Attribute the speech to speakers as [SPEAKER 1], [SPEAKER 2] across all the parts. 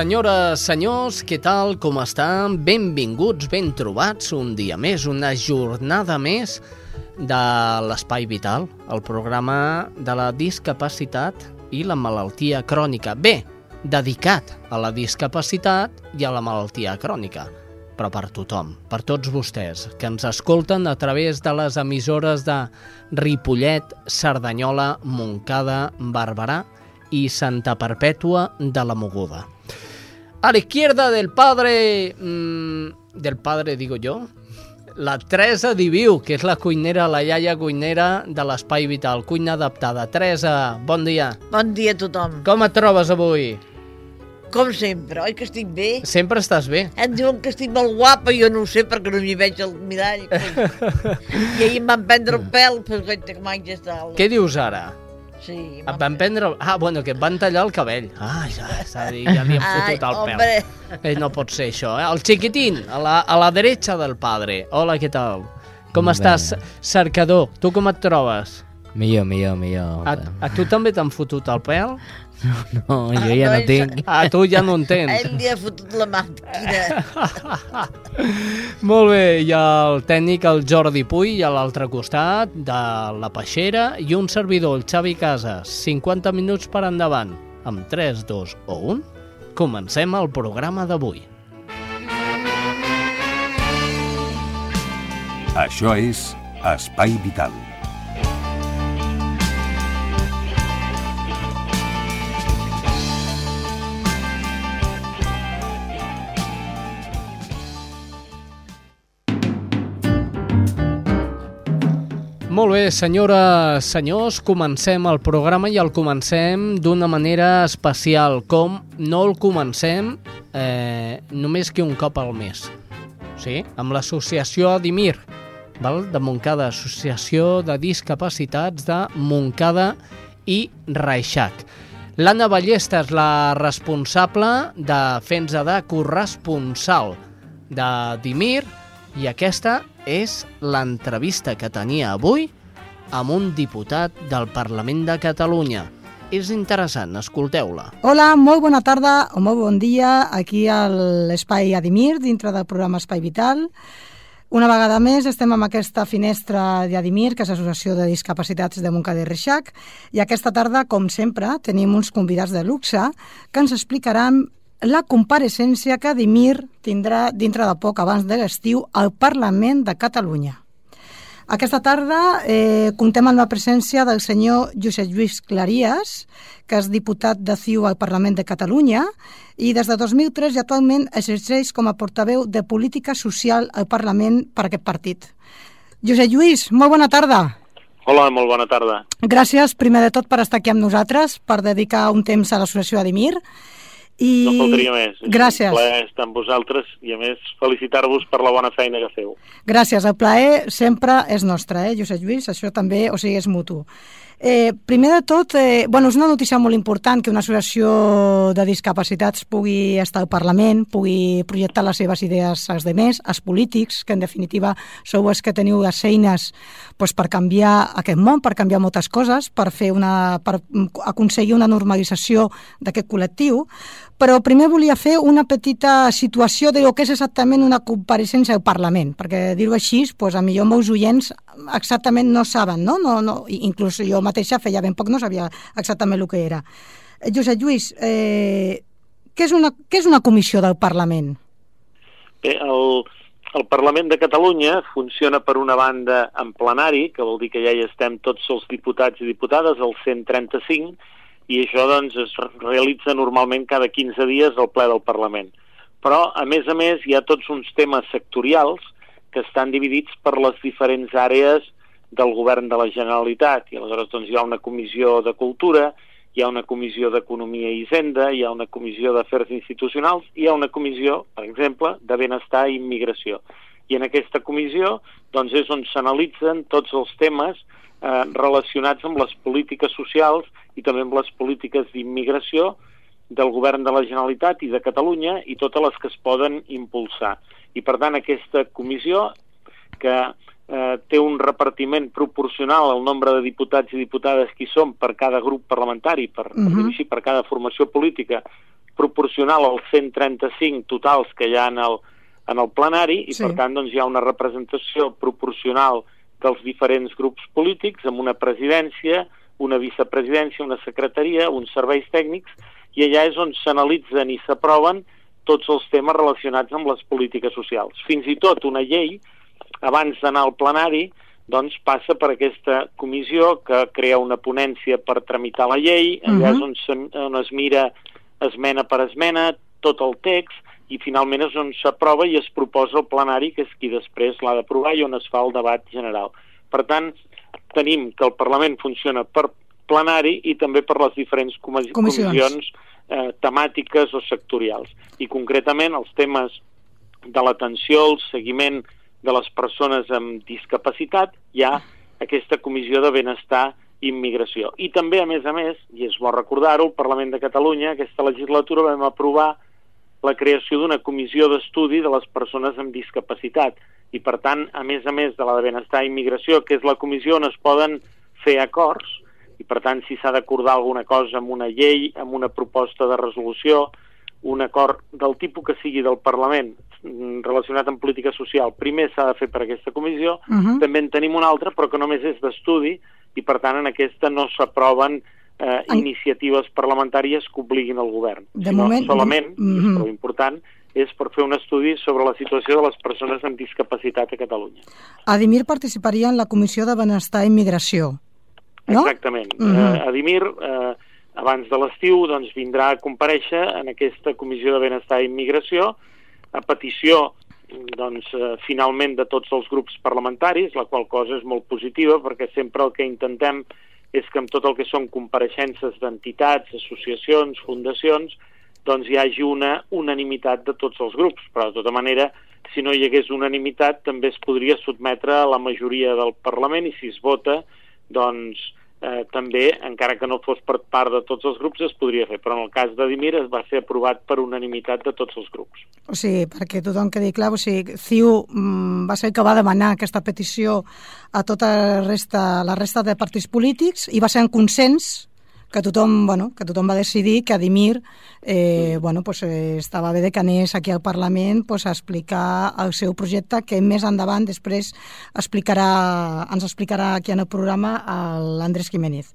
[SPEAKER 1] Senyores, senyors, què tal, com estan? Benvinguts, ben trobats un dia més, una jornada més de l'Espai Vital, el programa de la discapacitat i la malaltia crònica. Bé, dedicat a la discapacitat i a la malaltia crònica, però per tothom, per tots vostès, que ens escolten a través de les emissores de Ripollet, Cerdanyola, Montcada, Barberà i Santa Perpètua de la Moguda. A la izquierda del padre... Mmm, del padre, digo yo. La Teresa Diviu, que és la cuinera, la iaia cuinera de l'Espai Vital, cuina adaptada. Teresa, bon dia.
[SPEAKER 2] Bon dia a tothom.
[SPEAKER 1] Com et trobes avui?
[SPEAKER 2] Com sempre, oi que estic bé?
[SPEAKER 1] Sempre estàs bé.
[SPEAKER 2] Em diuen que estic molt guapa, jo no ho sé perquè no m'hi veig al mirall. I ahir em van prendre el pèl, però que ja està.
[SPEAKER 1] Què dius ara?
[SPEAKER 2] Sí.
[SPEAKER 1] Et van prendre... Ah, bueno, que et van tallar el cabell. Ah, ja, ja, ja li han fotut el pèl.
[SPEAKER 2] hombre.
[SPEAKER 1] Eh, no pot ser això, eh? El xiquitín, a la, a la derecha del padre. Hola, què tal? Com
[SPEAKER 3] Bé.
[SPEAKER 1] estàs, cercador? Tu com et trobes?
[SPEAKER 3] Millor, millor, millor.
[SPEAKER 1] A, a tu també t'han fotut el pèl?
[SPEAKER 3] No, jo ja no
[SPEAKER 2] no,
[SPEAKER 3] tinc.
[SPEAKER 1] Ah, tu ja no en tens.
[SPEAKER 2] Ell li ha fotut la màquina.
[SPEAKER 1] Molt bé, hi ha el tècnic, el Jordi Puy, a l'altre costat, de la Peixera, i un servidor, el Xavi Casas. 50 minuts per endavant. Amb 3, 2 o 1, comencem el programa d'avui.
[SPEAKER 4] Això és Espai Vital.
[SPEAKER 1] Molt bé, senyores, senyors, comencem el programa i el comencem d'una manera especial, com no el comencem eh, només que un cop al mes. Sí? Amb l'associació Adimir, val? de Montcada, Associació de Discapacitats de Montcada i Reixac. L'Anna Ballesta és la responsable de fer-nos de corresponsal de Dimir i aquesta és l'entrevista que tenia avui amb un diputat del Parlament de Catalunya. És interessant, escolteu-la.
[SPEAKER 5] Hola, molt bona tarda o molt bon dia aquí a l'Espai Adimir, dintre del programa Espai Vital. Una vegada més estem amb aquesta finestra d'Adimir, que és l'Associació de Discapacitats de Montcada i Reixac, i aquesta tarda, com sempre, tenim uns convidats de luxe que ens explicaran la compareixença que Adimir tindrà dintre de poc, abans de l'estiu, al Parlament de Catalunya. Aquesta tarda eh, comptem amb la presència del senyor Josep Lluís Clarias, que és diputat de CiU al Parlament de Catalunya i des de 2003 i actualment exerceix com a portaveu de política social al Parlament per aquest partit. Josep Lluís, molt bona tarda.
[SPEAKER 6] Hola, molt bona tarda.
[SPEAKER 5] Gràcies, primer de tot, per estar aquí amb nosaltres, per dedicar un temps a l'associació Adimir. I...
[SPEAKER 6] No faltaria més. És
[SPEAKER 5] Gràcies.
[SPEAKER 6] un plaer estar amb vosaltres i, a més, felicitar-vos per la bona feina que feu.
[SPEAKER 5] Gràcies, el plaer sempre és nostre, eh, Josep Lluís, això també, o sigui, és mutu. Eh, primer de tot, eh, bueno, és una notícia molt important que una associació de discapacitats pugui estar al Parlament, pugui projectar les seves idees als demés, als polítics, que en definitiva sou els que teniu les eines doncs, per canviar aquest món, per canviar moltes coses, per, fer una, per aconseguir una normalització d'aquest col·lectiu, però primer volia fer una petita situació de lo que és exactament una compareixença al Parlament, perquè dir-ho així, doncs, a millor meus oients exactament no saben, no? no, no inclús jo mateixa feia ben poc no sabia exactament el que era. Eh, Josep Lluís, eh, què, és una, què és una comissió del Parlament?
[SPEAKER 6] Bé, el, el Parlament de Catalunya funciona per una banda en plenari, que vol dir que ja hi estem tots els diputats i diputades, el 135, i això doncs, es realitza normalment cada 15 dies al ple del Parlament. Però, a més a més, hi ha tots uns temes sectorials que estan dividits per les diferents àrees del govern de la Generalitat, i aleshores doncs, hi ha una comissió de cultura, hi ha una comissió d'Economia i Hisenda, hi ha una comissió d'Afers Institucionals, hi ha una comissió, per exemple, de Benestar i Immigració. I en aquesta comissió doncs, és on s'analitzen tots els temes eh, relacionats amb les polítiques socials i també amb les polítiques d'immigració del govern de la Generalitat i de Catalunya i totes les que es poden impulsar. I per tant aquesta comissió que eh, té un repartiment proporcional al nombre de diputats i diputades que hi són per cada grup parlamentari, per, uh -huh. per així, per cada formació política, proporcional als 135 totals que hi ha en el, en el plenari, i sí. per tant doncs, hi ha una representació proporcional dels diferents grups polítics amb una presidència, una vicepresidència, una secretaria, uns serveis tècnics, i allà és on s'analitzen i s'aproven tots els temes relacionats amb les polítiques socials. Fins i tot una llei abans d'anar al plenari, doncs passa per aquesta comissió que crea una ponència per tramitar la llei, allà uh -huh. és on, on es mira esmena per esmena tot el text i finalment és on s'aprova i es proposa al plenari, que és qui després l'ha d'aprovar i on es fa el debat general. Per tant, tenim que el Parlament funciona per plenari i també per les diferents comissions, comissions eh, temàtiques o sectorials. I concretament els temes de l'atenció, el seguiment de les persones amb discapacitat hi ha aquesta comissió de benestar i immigració. I també, a més a més, i és bo recordar-ho, el Parlament de Catalunya, aquesta legislatura vam aprovar la creació d'una comissió d'estudi de les persones amb discapacitat. I, per tant, a més a més de la de benestar i immigració, que és la comissió on es poden fer acords, i per tant, si s'ha d'acordar alguna cosa amb una llei, amb una proposta de resolució, un acord del tipus que sigui del Parlament mm, relacionat amb política social, primer s'ha de fer per aquesta comissió, uh -huh. també en tenim una altra, però que només és d'estudi, i per tant en aquesta no s'aproven eh, en... iniciatives parlamentàries que obliguin el govern,
[SPEAKER 5] de
[SPEAKER 6] sinó
[SPEAKER 5] moment...
[SPEAKER 6] solament, és
[SPEAKER 5] Mhm.
[SPEAKER 6] prou important, és per fer un estudi sobre la situació de les persones amb discapacitat a Catalunya.
[SPEAKER 5] Adimir participaria en la Comissió de Benestar i Immigració. No?
[SPEAKER 6] Exactament.
[SPEAKER 5] Mhm.
[SPEAKER 6] -huh. eh, Adimir, eh, abans de l'estiu, doncs, vindrà a compareixer en aquesta Comissió de Benestar i Immigració a petició doncs, eh, finalment de tots els grups parlamentaris, la qual cosa és molt positiva perquè sempre el que intentem és que amb tot el que són compareixences d'entitats, associacions, fundacions, doncs hi hagi una unanimitat de tots els grups, però de tota manera, si no hi hagués unanimitat, també es podria sotmetre a la majoria del Parlament i si es vota, doncs eh, també, encara que no fos per part de tots els grups, es podria fer, però en el cas de Dimir es va ser aprovat per unanimitat de tots els grups.
[SPEAKER 5] O sigui, perquè tothom quedi clar, o sigui, CiU mm, va ser el que va demanar aquesta petició a tota la resta, la resta de partits polítics i va ser en consens que tothom, bueno, que tothom va decidir que Adimir eh, bueno, pues, eh, estava bé de que anés aquí al Parlament pues, a explicar el seu projecte que més endavant després explicarà, ens explicarà aquí en el programa l'Andrés Jiménez.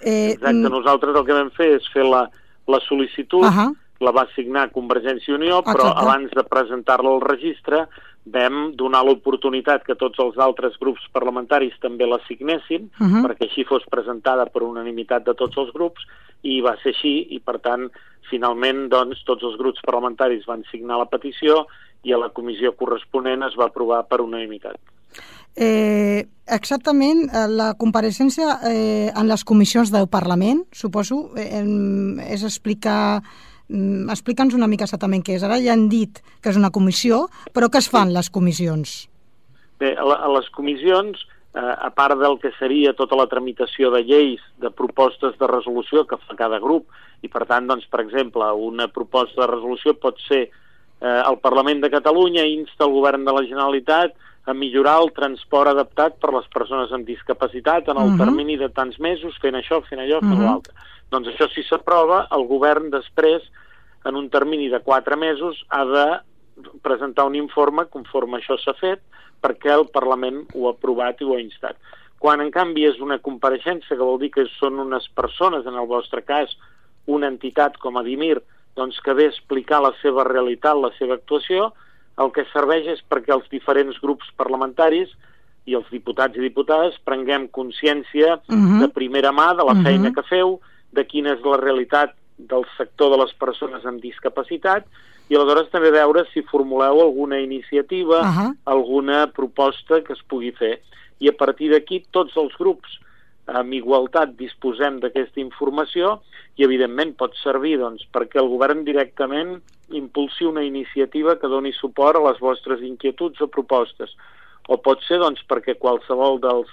[SPEAKER 5] Eh,
[SPEAKER 6] Exacte, nosaltres el que vam fer és fer la, la sol·licitud,
[SPEAKER 5] uh -huh.
[SPEAKER 6] la va signar Convergència i Unió, però
[SPEAKER 5] Exacte.
[SPEAKER 6] abans de presentar-la al registre vam donar l'oportunitat que tots els altres grups parlamentaris també la signessin,
[SPEAKER 5] Uh -huh.
[SPEAKER 6] perquè així fos presentada per unanimitat de tots els grups, i va ser així, i per tant, finalment, doncs, tots els grups parlamentaris van signar la petició i a la comissió corresponent es va aprovar per unanimitat.
[SPEAKER 5] Eh, exactament, eh, la compareixença eh, en les comissions del Parlament, suposo, eh, és explicar... mm, Explica'ns una mica exactament què és. Ara ja han dit que és una comissió, però què es fan les comissions?
[SPEAKER 6] Bé, a, les comissions, eh, a part del que seria tota la tramitació de lleis, de propostes de resolució que fa cada grup, i per tant, doncs, per exemple, una proposta de resolució pot ser eh, el Parlament de Catalunya insta el govern de la Generalitat a millorar el transport adaptat per les persones amb discapacitat en el uh
[SPEAKER 5] Mhm.
[SPEAKER 6] -huh. termini de tants mesos, fent això, fent allò, fent uh
[SPEAKER 5] Mhm.
[SPEAKER 6] -huh. l'altre. Doncs això, si s'aprova, el govern després, en un termini de quatre mesos, ha de presentar un informe conforme això s'ha fet perquè el Parlament ho ha aprovat i ho ha instat. Quan, en canvi, és una compareixença, que vol dir que són unes persones, en el vostre cas, una entitat com a Dimir, doncs que ve a explicar la seva realitat, la seva actuació, el que serveix és perquè els diferents grups parlamentaris i els diputats i diputades prenguem consciència uh
[SPEAKER 5] Mhm.
[SPEAKER 6] -huh. de primera mà de la
[SPEAKER 5] Mhm.
[SPEAKER 6] feina que feu, de quina és la realitat del sector de les persones amb discapacitat i aleshores també veure si formuleu alguna iniciativa,
[SPEAKER 5] Ahà.
[SPEAKER 6] alguna proposta que es pugui fer. I a partir d'aquí tots els grups amb igualtat disposem d'aquesta informació i evidentment pot servir doncs, perquè el govern directament impulsi una iniciativa que doni suport a les vostres inquietuds o propostes. O pot ser doncs, perquè qualsevol dels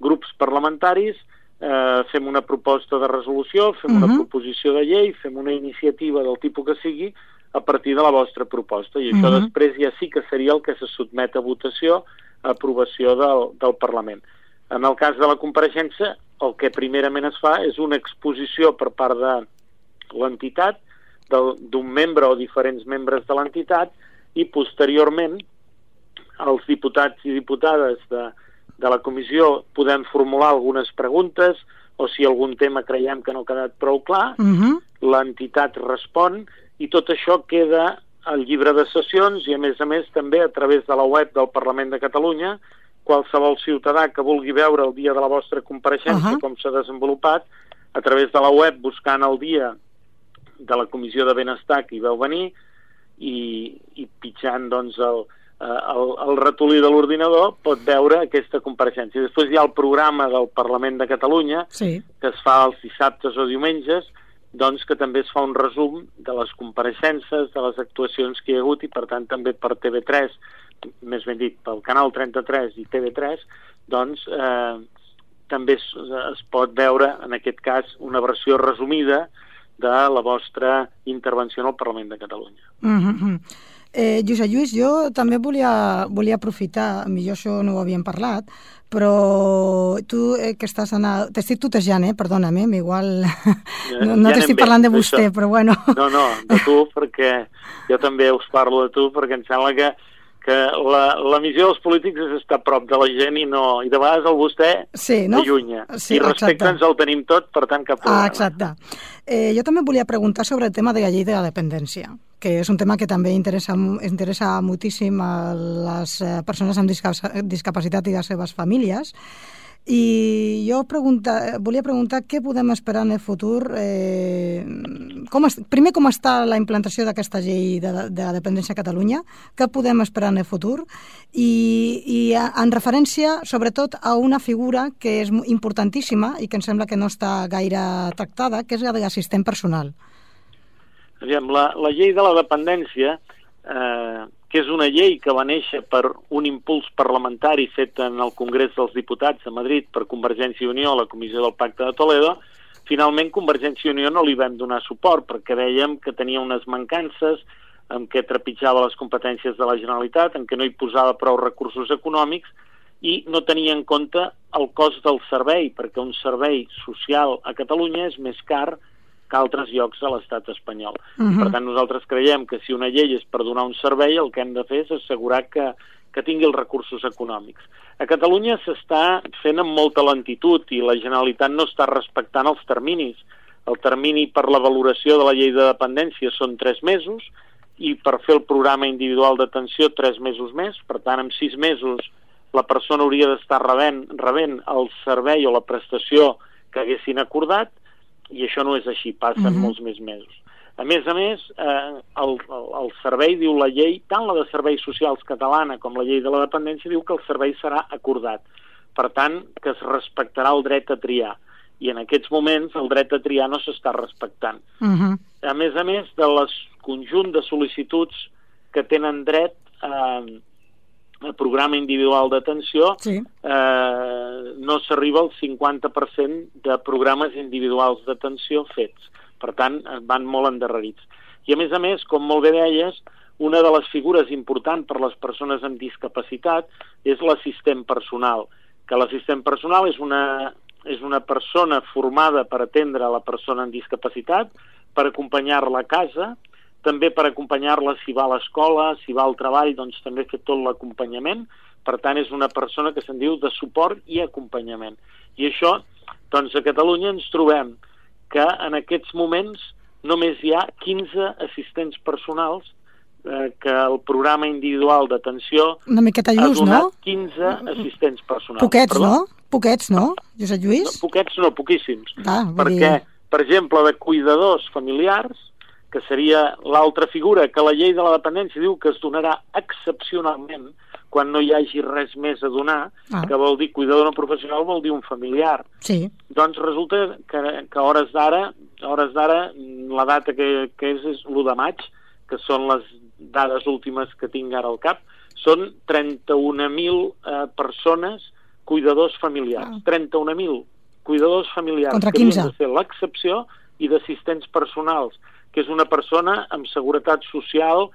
[SPEAKER 6] grups parlamentaris eh, fem una proposta de resolució, fem uh -huh. una
[SPEAKER 5] Mhm.
[SPEAKER 6] proposició de llei, fem una iniciativa del tipus que sigui a partir de la vostra proposta. I això
[SPEAKER 5] Mhm.
[SPEAKER 6] després ja sí que seria el que se sotmet a votació, a aprovació del, del Parlament. En el cas de la compareixença, el que primerament es fa és una exposició per part de l'entitat, d'un membre o diferents membres de l'entitat, i posteriorment els diputats i diputades de, de la comissió podem formular algunes preguntes o si algun tema creiem que no ha quedat prou clar,
[SPEAKER 5] Mhm.
[SPEAKER 6] l'entitat respon i tot això queda al llibre de sessions i a més a més també a través de la web del Parlament de Catalunya qualsevol ciutadà que vulgui veure el dia de la vostra compareixença,
[SPEAKER 5] Ahà.
[SPEAKER 6] com s'ha desenvolupat, a través de la web buscant el dia de la Comissió de Benestar que hi veu venir i, i pitjant doncs, el, eh, el, el ratolí de l'ordinador pot veure aquesta compareixença. I després hi ha el programa del Parlament de Catalunya
[SPEAKER 5] Sí.
[SPEAKER 6] que es fa els dissabtes o diumenges, doncs que també es fa un resum de les compareixences, de les actuacions que hi ha hagut i per tant també per TV3, més ben dit, pel canal 33 i TV3, doncs eh, també es, es pot veure, en aquest cas, una versió resumida de la vostra intervenció en el Parlament de Catalunya.
[SPEAKER 5] Mm -hmm. eh, Josep Lluís, jo també volia, volia aprofitar, millor això no ho havíem parlat, però tu eh, que estàs anant... T'estic tutejant, eh? Perdona'm, eh? Igual... no no
[SPEAKER 6] Ja
[SPEAKER 5] t'estic parlant de vostè, però bueno...
[SPEAKER 6] No, no, de tu, perquè jo també us parlo de tu, perquè em sembla que, que la, la missió dels polítics és estar prop de la gent i no i de vegades el vostè
[SPEAKER 5] Sí, no?
[SPEAKER 6] allunya.
[SPEAKER 5] Sí,
[SPEAKER 6] I respecte
[SPEAKER 5] exacte.
[SPEAKER 6] ens el tenim tot, per tant, cap problema.
[SPEAKER 5] Ah, exacte. Eh, jo també volia preguntar sobre el tema de la llei de la dependència, que és un tema que també interessa, interessa moltíssim a les eh, persones amb disca- discapacitat i les seves famílies. I jo pregunta, volia preguntar què podem esperar en el futur. Eh, com es, primer, com està la implantació d'aquesta llei de, de la dependència a Catalunya? Què podem esperar en el futur? I, i en referència, sobretot, a una figura que és importantíssima i que em sembla que no està gaire tractada, que és la de l'assistent personal.
[SPEAKER 6] Aviam, la, la llei de la dependència, eh, que és una llei que va néixer per un impuls parlamentari fet en el Congrés dels Diputats a Madrid per Convergència i Unió a la Comissió del Pacte de Toledo, finalment Convergència i Unió no li vam donar suport perquè veiem que tenia unes mancances en què trepitjava les competències de la Generalitat, en què no hi posava prou recursos econòmics i no tenia en compte el cost del servei, perquè un servei social a Catalunya és més car que altres llocs de l'estat espanyol. Uh
[SPEAKER 5] Mhm.
[SPEAKER 6] -huh. Per tant, nosaltres creiem que si una llei és per donar un servei, el que hem de fer és assegurar que, que tingui els recursos econòmics. A Catalunya s'està fent amb molta lentitud i la Generalitat no està respectant els terminis. El termini per la valoració de la llei de dependència són tres mesos i per fer el programa individual d'atenció tres mesos més. Per tant, en sis mesos la persona hauria d'estar rebent, rebent el servei o la prestació que haguessin acordat i això no és així, passen uh
[SPEAKER 5] Mhm.
[SPEAKER 6] -huh. molts més mesos. A més a més, eh, el, el, el servei, diu la llei, tant la de serveis socials catalana com la llei de la dependència, diu que el servei serà acordat. Per tant, que es respectarà el dret a triar. I en aquests moments el dret a triar no s'està respectant.
[SPEAKER 5] Uh -huh.
[SPEAKER 6] A més a més, de les conjunt de sol·licituds que tenen dret al programa individual d'atenció,
[SPEAKER 5] Sí.
[SPEAKER 6] eh, no s'arriba al 50% de programes individuals d'atenció fets. Per tant, eh, van molt endarrerits. I a més a més, com molt bé deies, una de les figures importants per les persones amb discapacitat és l'assistent personal, que l'assistent personal és una, és una persona formada per atendre la persona amb discapacitat, per acompanyar-la a casa, també per acompanyar-la si va a l'escola, si va al treball, doncs també fer tot l'acompanyament. Per tant, és una persona que se'n diu de suport i acompanyament. I això, doncs a Catalunya ens trobem que en aquests moments només hi ha 15 assistents personals eh, que el programa individual d'atenció ha
[SPEAKER 5] lluç,
[SPEAKER 6] donat
[SPEAKER 5] no?
[SPEAKER 6] 15 assistents personals.
[SPEAKER 5] Poquets,
[SPEAKER 6] Perdó?
[SPEAKER 5] no? Poquets, no, Josep
[SPEAKER 6] No,
[SPEAKER 5] Lluís?
[SPEAKER 6] poquets no, poquíssims.
[SPEAKER 5] Ah,
[SPEAKER 6] Perquè,
[SPEAKER 5] dir-
[SPEAKER 6] per exemple, de cuidadors familiars, que seria l'altra figura que la llei de la dependència diu que es donarà excepcionalment quan no hi hagi res més a donar,
[SPEAKER 5] Ah.
[SPEAKER 6] que vol dir cuidador no professional vol dir un familiar.
[SPEAKER 5] Sí.
[SPEAKER 6] Doncs resulta que, que hores d'ara, hores d'ara, la data que, que és és l'1 de maig, que són les dades últimes que tinc ara al cap, són 31.000 eh, persones cuidadors familiars.
[SPEAKER 5] Ah.
[SPEAKER 6] 31.000 cuidadors familiars
[SPEAKER 5] Contra
[SPEAKER 6] que havien
[SPEAKER 5] 15.
[SPEAKER 6] de ser l'excepció i d'assistents personals, que és una persona amb seguretat social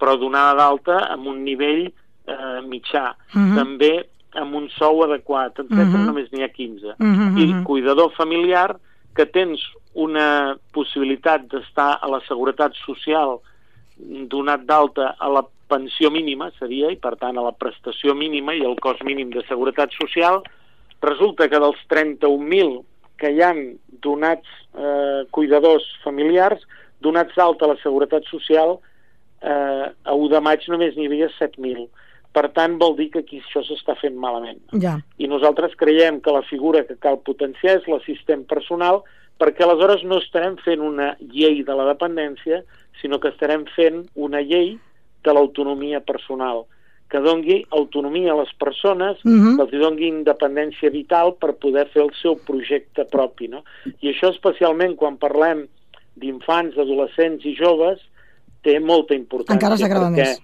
[SPEAKER 6] però donada d'alta amb un nivell eh, mitjà.
[SPEAKER 5] Mhm.
[SPEAKER 6] També amb un sou adequat. En mm
[SPEAKER 5] Mhm.
[SPEAKER 6] només n'hi ha 15.
[SPEAKER 5] Mhm,
[SPEAKER 6] I
[SPEAKER 5] mhm.
[SPEAKER 6] cuidador familiar, que tens una possibilitat d'estar a la seguretat social donat d'alta a la pensió mínima, seria, i per tant a la prestació mínima i el cost mínim de seguretat social, resulta que dels 31.000 que hi han donats eh, cuidadors familiars, donats d'alta a la seguretat social, eh, a 1 de maig només n'hi havia 7.000. Per tant, vol dir que aquí això s'està fent malament.
[SPEAKER 5] Ja.
[SPEAKER 6] I nosaltres creiem que la figura que cal potenciar és l'assistent personal perquè aleshores no estarem fent una llei de la dependència, sinó que estarem fent una llei de l'autonomia personal, que dongui autonomia a les persones,
[SPEAKER 5] Mhm.
[SPEAKER 6] que els dongui independència vital per poder fer el seu projecte propi. No? I això especialment quan parlem d'infants, adolescents i joves, té molta importància.
[SPEAKER 5] Encara s'agrava
[SPEAKER 6] perquè,
[SPEAKER 5] més.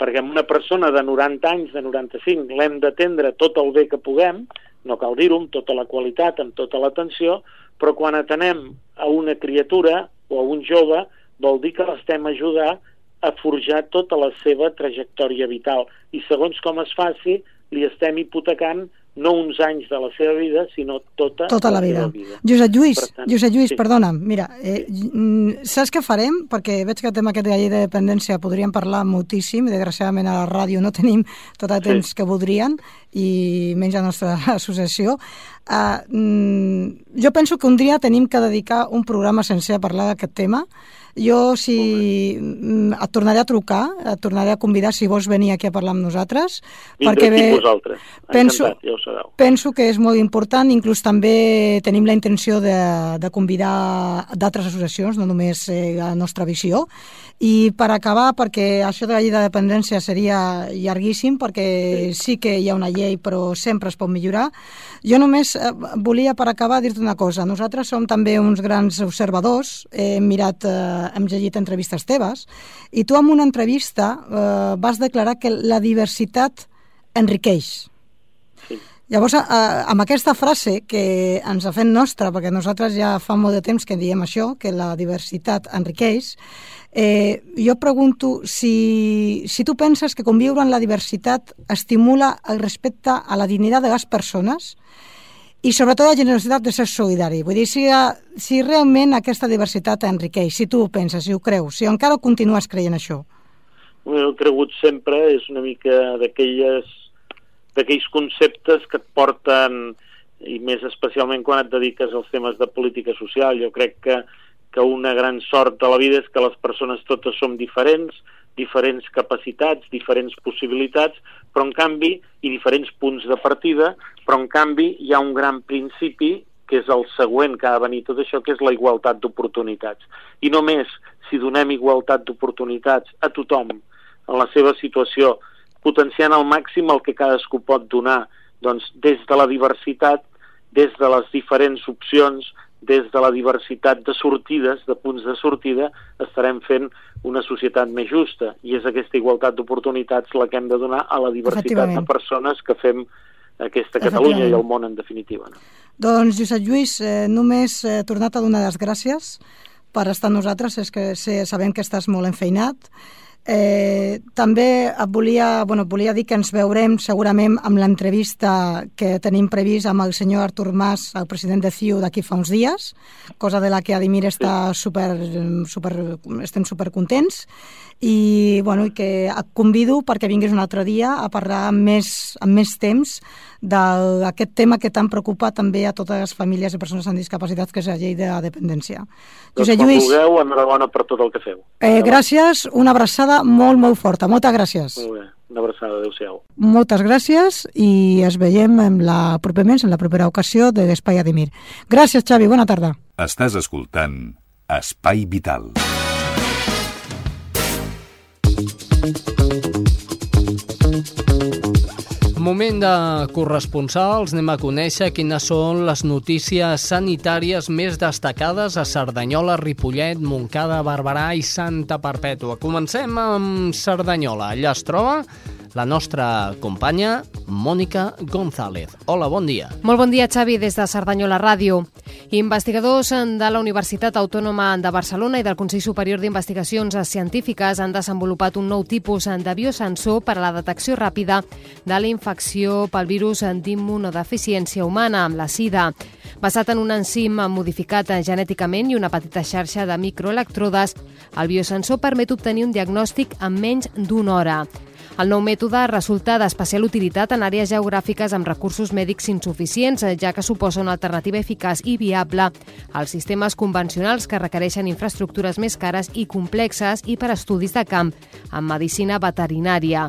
[SPEAKER 6] Perquè amb una persona de 90 anys, de 95, l'hem d'atendre tot el bé que puguem, no cal dir-ho, amb tota la qualitat, amb tota l'atenció, però quan atenem a una criatura o a un jove, vol dir que l'estem ajudant a forjar tota la seva trajectòria vital. I segons com es faci, li estem hipotecant no uns anys de la seva vida, sinó tota,
[SPEAKER 5] Tota la vida.
[SPEAKER 6] seva vida.
[SPEAKER 5] Josep Lluís,
[SPEAKER 6] Per tant,
[SPEAKER 5] Josep Lluís,
[SPEAKER 6] sí.
[SPEAKER 5] perdona'm, mira, eh, mm, saps què farem? Perquè veig que el tema aquest de la llei de dependència podríem parlar moltíssim, desgraciadament a la ràdio no tenim tot el
[SPEAKER 6] Sí.
[SPEAKER 5] temps que voldrien, i menys a la nostra associació. Mm, jo penso que un dia tenim que dedicar un programa sencer a parlar d'aquest tema. Jo, si mm, et tornaré a trucar, et tornaré a convidar si vols venir aquí a parlar amb nosaltres,
[SPEAKER 6] Vindré aquí amb vosaltres.
[SPEAKER 5] penso,
[SPEAKER 6] Encantat, ja ho sabeu.
[SPEAKER 5] penso que és molt important, inclús també tenim la intenció de, de convidar d'altres associacions, no només eh, la nostra visió. I per acabar, perquè això de la llei de dependència seria llarguíssim, perquè sí. sí que hi ha una llei, però sempre es pot millorar. Jo només eh, volia, per acabar, dir-te una cosa. Nosaltres som també uns grans observadors, hem mirat, eh, hem llegit entrevistes teves, i tu en una entrevista eh, vas declarar que la diversitat enriqueix.
[SPEAKER 6] Sí.
[SPEAKER 5] Llavors, eh, amb aquesta frase que ens ha fet nostra, perquè nosaltres ja fa molt de temps que diem això, que la diversitat enriqueix, eh, jo pregunto si, si tu penses que conviure en la diversitat estimula el respecte a la dignitat de les persones i sobretot la generositat de ser solidari. Vull dir, si, si realment aquesta diversitat enriqueix, si tu ho penses, si ho creus, si encara continues creient això.
[SPEAKER 6] Ho he cregut sempre, és una mica d'aquells conceptes que et porten, i més especialment quan et dediques als temes de política social, jo crec que, que una gran sort de la vida és que les persones totes som diferents, diferents capacitats, diferents possibilitats, però en canvi, i diferents punts de partida, però en canvi hi ha un gran principi que és el següent que ha de venir tot això, que és la igualtat d'oportunitats. I només si donem igualtat d'oportunitats a tothom en la seva situació, potenciant al màxim el que cadascú pot donar, doncs des de la diversitat, des de les diferents opcions, des de la diversitat de sortides, de punts de sortida, estarem fent una societat més justa. I és aquesta igualtat d'oportunitats la que hem de donar a la diversitat de persones que fem aquesta Catalunya i el món en definitiva. No?
[SPEAKER 5] Doncs, Josep Lluís, eh, només he tornat a donar les gràcies per estar amb nosaltres, és que sé, sabem que estàs molt enfeinat. Eh, també et volia, bueno, volia dir que ens veurem segurament amb l'entrevista que tenim previst amb el senyor Artur Mas, el president de CiU, d'aquí fa uns dies, cosa de la que Adimir està super, super, estem super contents i, bueno, i que et convido perquè vinguis un altre dia a parlar amb més, amb més temps d'aquest tema que tant preocupa també a totes les famílies i persones amb discapacitats, que és la llei de la dependència.
[SPEAKER 6] Doncs
[SPEAKER 5] Josep
[SPEAKER 6] quan
[SPEAKER 5] Lluís,
[SPEAKER 6] vulgueu, enhorabona per tot el que feu.
[SPEAKER 5] eh, gràcies, una abraçada molt, molt forta. Moltes gràcies.
[SPEAKER 6] Molt bé, una abraçada, adeu-siau.
[SPEAKER 5] Moltes gràcies i es veiem en la, properament en la propera ocasió de l'Espai Ademir. Gràcies, Xavi, bona tarda.
[SPEAKER 4] Estàs escoltant Espai Vital.
[SPEAKER 1] Moment de corresponsals, anem a conèixer quines són les notícies sanitàries més destacades a Cerdanyola, Ripollet, Montcada, Barberà i Santa Perpètua. Comencem amb Cerdanyola. Allà es troba la nostra companya Mònica González. Hola, bon dia.
[SPEAKER 7] Molt bon dia, Xavi, des de Cerdanyola Ràdio. Investigadors de la Universitat Autònoma de Barcelona i del Consell Superior d'Investigacions Científiques han desenvolupat un nou tipus de biosensor per a la detecció ràpida de la infecció pel virus d'immunodeficiència humana, amb la SIDA. Basat en un enzim modificat genèticament i una petita xarxa de microelectrodes, el biosensor permet obtenir un diagnòstic en menys d'una hora. El nou mètode resulta d'especial utilitat en àrees geogràfiques amb recursos mèdics insuficients, ja que suposa una alternativa eficaç i viable als sistemes convencionals que requereixen infraestructures més cares i complexes i per estudis de camp en medicina veterinària.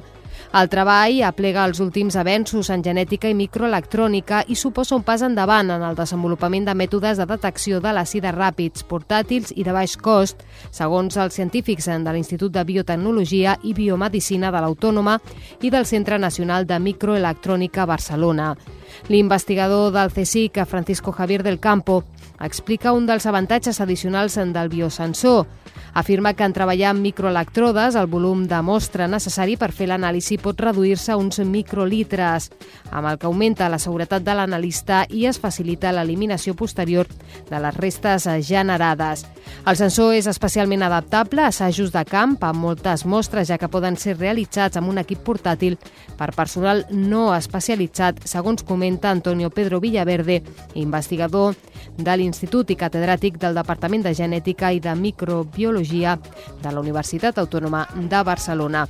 [SPEAKER 7] El treball aplega els últims avenços en genètica i microelectrònica i suposa un pas endavant en el desenvolupament de mètodes de detecció de la sida ràpids, portàtils i de baix cost, segons els científics de l'Institut de Biotecnologia i Biomedicina de l'Autònoma i del Centre Nacional de Microelectrònica Barcelona. L'investigador del CSIC, Francisco Javier del Campo, explica un dels avantatges addicionals del biosensor. Afirma que en treballar amb microelectrodes el volum de mostra necessari per fer l'anàlisi pot reduir-se a uns microlitres, amb el que augmenta la seguretat de l'analista i es facilita l'eliminació posterior de les restes generades. El sensor és especialment adaptable a assajos de camp amb moltes mostres, ja que poden ser realitzats amb un equip portàtil per personal no especialitzat, segons comenta Antonio Pedro Villaverde, investigador de l'Institut i catedràtic del Departament de Genètica i de Microbiologia de la Universitat Autònoma de Barcelona.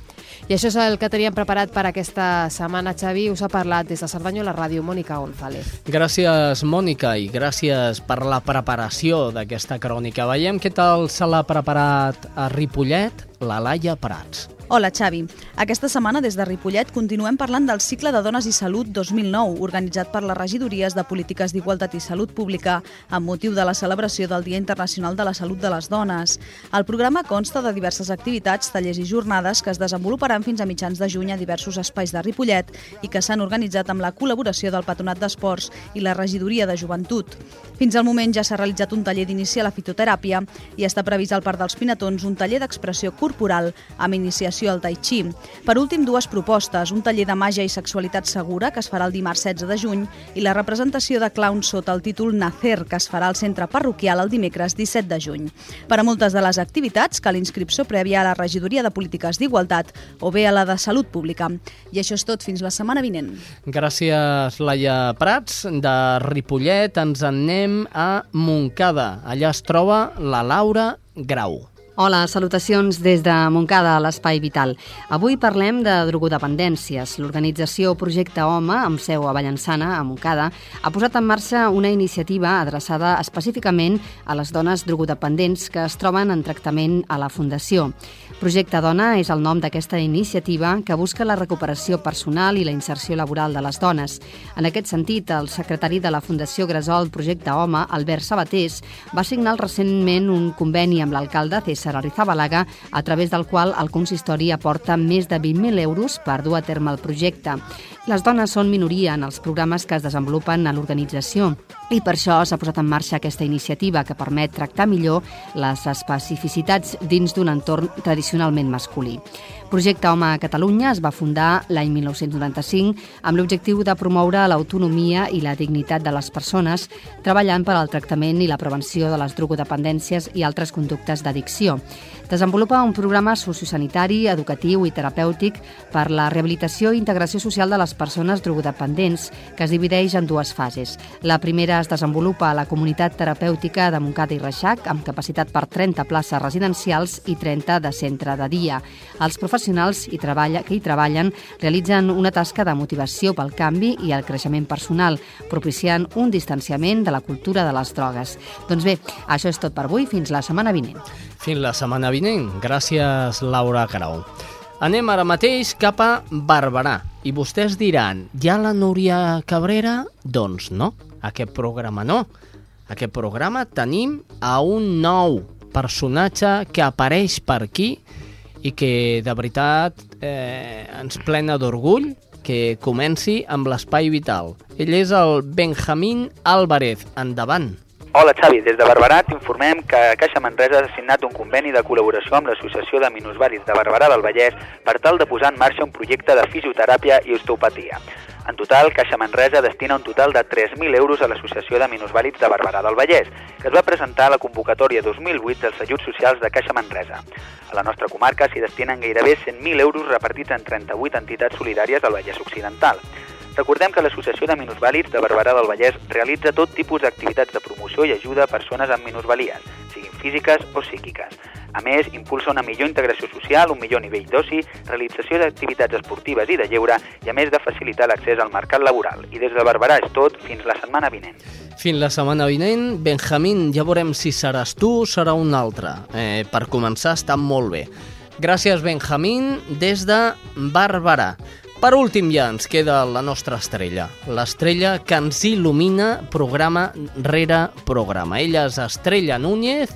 [SPEAKER 7] I això és el que teníem preparat per aquesta setmana, Xavi. Us ha parlat des de Cerdanyola Ràdio, Mònica González.
[SPEAKER 1] Gràcies, Mònica, i gràcies per la preparació d'aquesta crònica. Veiem què tal se l'ha preparat a Ripollet la Laia Prats.
[SPEAKER 8] Hola, Xavi. Aquesta setmana, des de Ripollet, continuem parlant del cicle de Dones i Salut 2009, organitzat per les regidories de Polítiques d'Igualtat i Salut Pública amb motiu de la celebració del Dia Internacional de la Salut de les Dones. El programa consta de diverses activitats, tallers i jornades que es desenvoluparan fins a mitjans de juny a diversos espais de Ripollet i que s'han organitzat amb la col·laboració del Patronat d'Esports i la Regidoria de Joventut. Fins al moment ja s'ha realitzat un taller d'inici a la fitoteràpia i està previst al Parc dels Pinatons un taller d'expressió corporal amb iniciació al Tai Chi. Per últim, dues propostes, un taller de màgia i sexualitat segura que es farà el dimarts 16 de juny i la representació de clowns sota el títol Nacer que es farà al centre parroquial el dimecres 17 de juny. Per a moltes de les activitats cal inscripció prèvia a la regidoria de polítiques d'igualtat o bé a la de salut pública. I això és tot fins la setmana vinent.
[SPEAKER 1] Gràcies, Laia Prats. De Ripollet ens en anem a Montcada. Allà es troba la Laura Grau.
[SPEAKER 9] Hola, salutacions des de Montcada, a l'Espai Vital. Avui parlem de drogodependències. L'organització Projecte Home, amb seu a Vallençana, a Montcada, ha posat en marxa una iniciativa adreçada específicament a les dones drogodependents que es troben en tractament a la Fundació. Projecte Dona és el nom d'aquesta iniciativa que busca la recuperació personal i la inserció laboral de les dones. En aquest sentit, el secretari de la Fundació Gresol Projecte Home, Albert Sabatés, va signar recentment un conveni amb l'alcalde César Arrizabalaga, a través del qual el consistori aporta més de 20.000 euros per dur a terme el projecte. Les dones són minoria en els programes que es desenvolupen a l'organització i per això s'ha posat en marxa aquesta iniciativa que permet tractar millor les especificitats dins d'un entorn tradicionalment masculí. Projecte Home a Catalunya es va fundar l'any 1995 amb l'objectiu de promoure l'autonomia i la dignitat de les persones, treballant per al tractament i la prevenció de les drogodependències i altres conductes d'addicció. Desenvolupa un programa sociosanitari, educatiu i terapèutic per la rehabilitació i integració social de les persones drogodependents, que es divideix en dues fases. La primera es desenvolupa a la comunitat terapèutica de Montcada i Reixac, amb capacitat per 30 places residencials i 30 de centre de dia. Els professionals hi treballa, que hi treballen realitzen una tasca de motivació pel canvi i el creixement personal, propiciant un distanciament de la cultura de les drogues. Doncs bé, això és tot per avui. Fins la setmana vinent.
[SPEAKER 1] Fins la setmana vinent. Gràcies, Laura Carau. Anem ara mateix cap a Barberà. I vostès diran, ja la Núria Cabrera? Doncs no, aquest programa no. Aquest programa tenim a un nou personatge que apareix per aquí i que de veritat eh, ens plena d'orgull que comenci amb l'espai vital. Ell és el Benjamín Álvarez. Endavant.
[SPEAKER 10] Hola Xavi, des de Barberà t'informem que Caixa Manresa ha signat un conveni de col·laboració amb l'Associació de Minusvàlids de Barberà del Vallès per tal de posar en marxa un projecte de fisioteràpia i osteopatia. En total, Caixa Manresa destina un total de 3.000 euros a l'Associació de Minusvàlids de Barberà del Vallès, que es va presentar a la convocatòria 2008 dels ajuts socials de Caixa Manresa. A la nostra comarca s'hi destinen gairebé 100.000 euros repartits en 38 entitats solidàries del Vallès Occidental. Recordem que l'Associació de Minusvàlids de Barberà del Vallès realitza tot tipus d'activitats de promoció i ajuda a persones amb minusvalies, siguin físiques o psíquiques. A més, impulsa una millor integració social, un millor nivell d'oci, realització d'activitats esportives i de lleure i a més de facilitar l'accés al mercat laboral. I des de Barberà és tot, fins la setmana vinent.
[SPEAKER 1] Fins la setmana vinent, Benjamín, ja veurem si seràs tu o serà un altre. Eh, per començar, està molt bé. Gràcies, Benjamín, des de Barberà. Per últim ja ens queda la nostra estrella, l'estrella que ens il·lumina programa rere programa. Ella és Estrella Núñez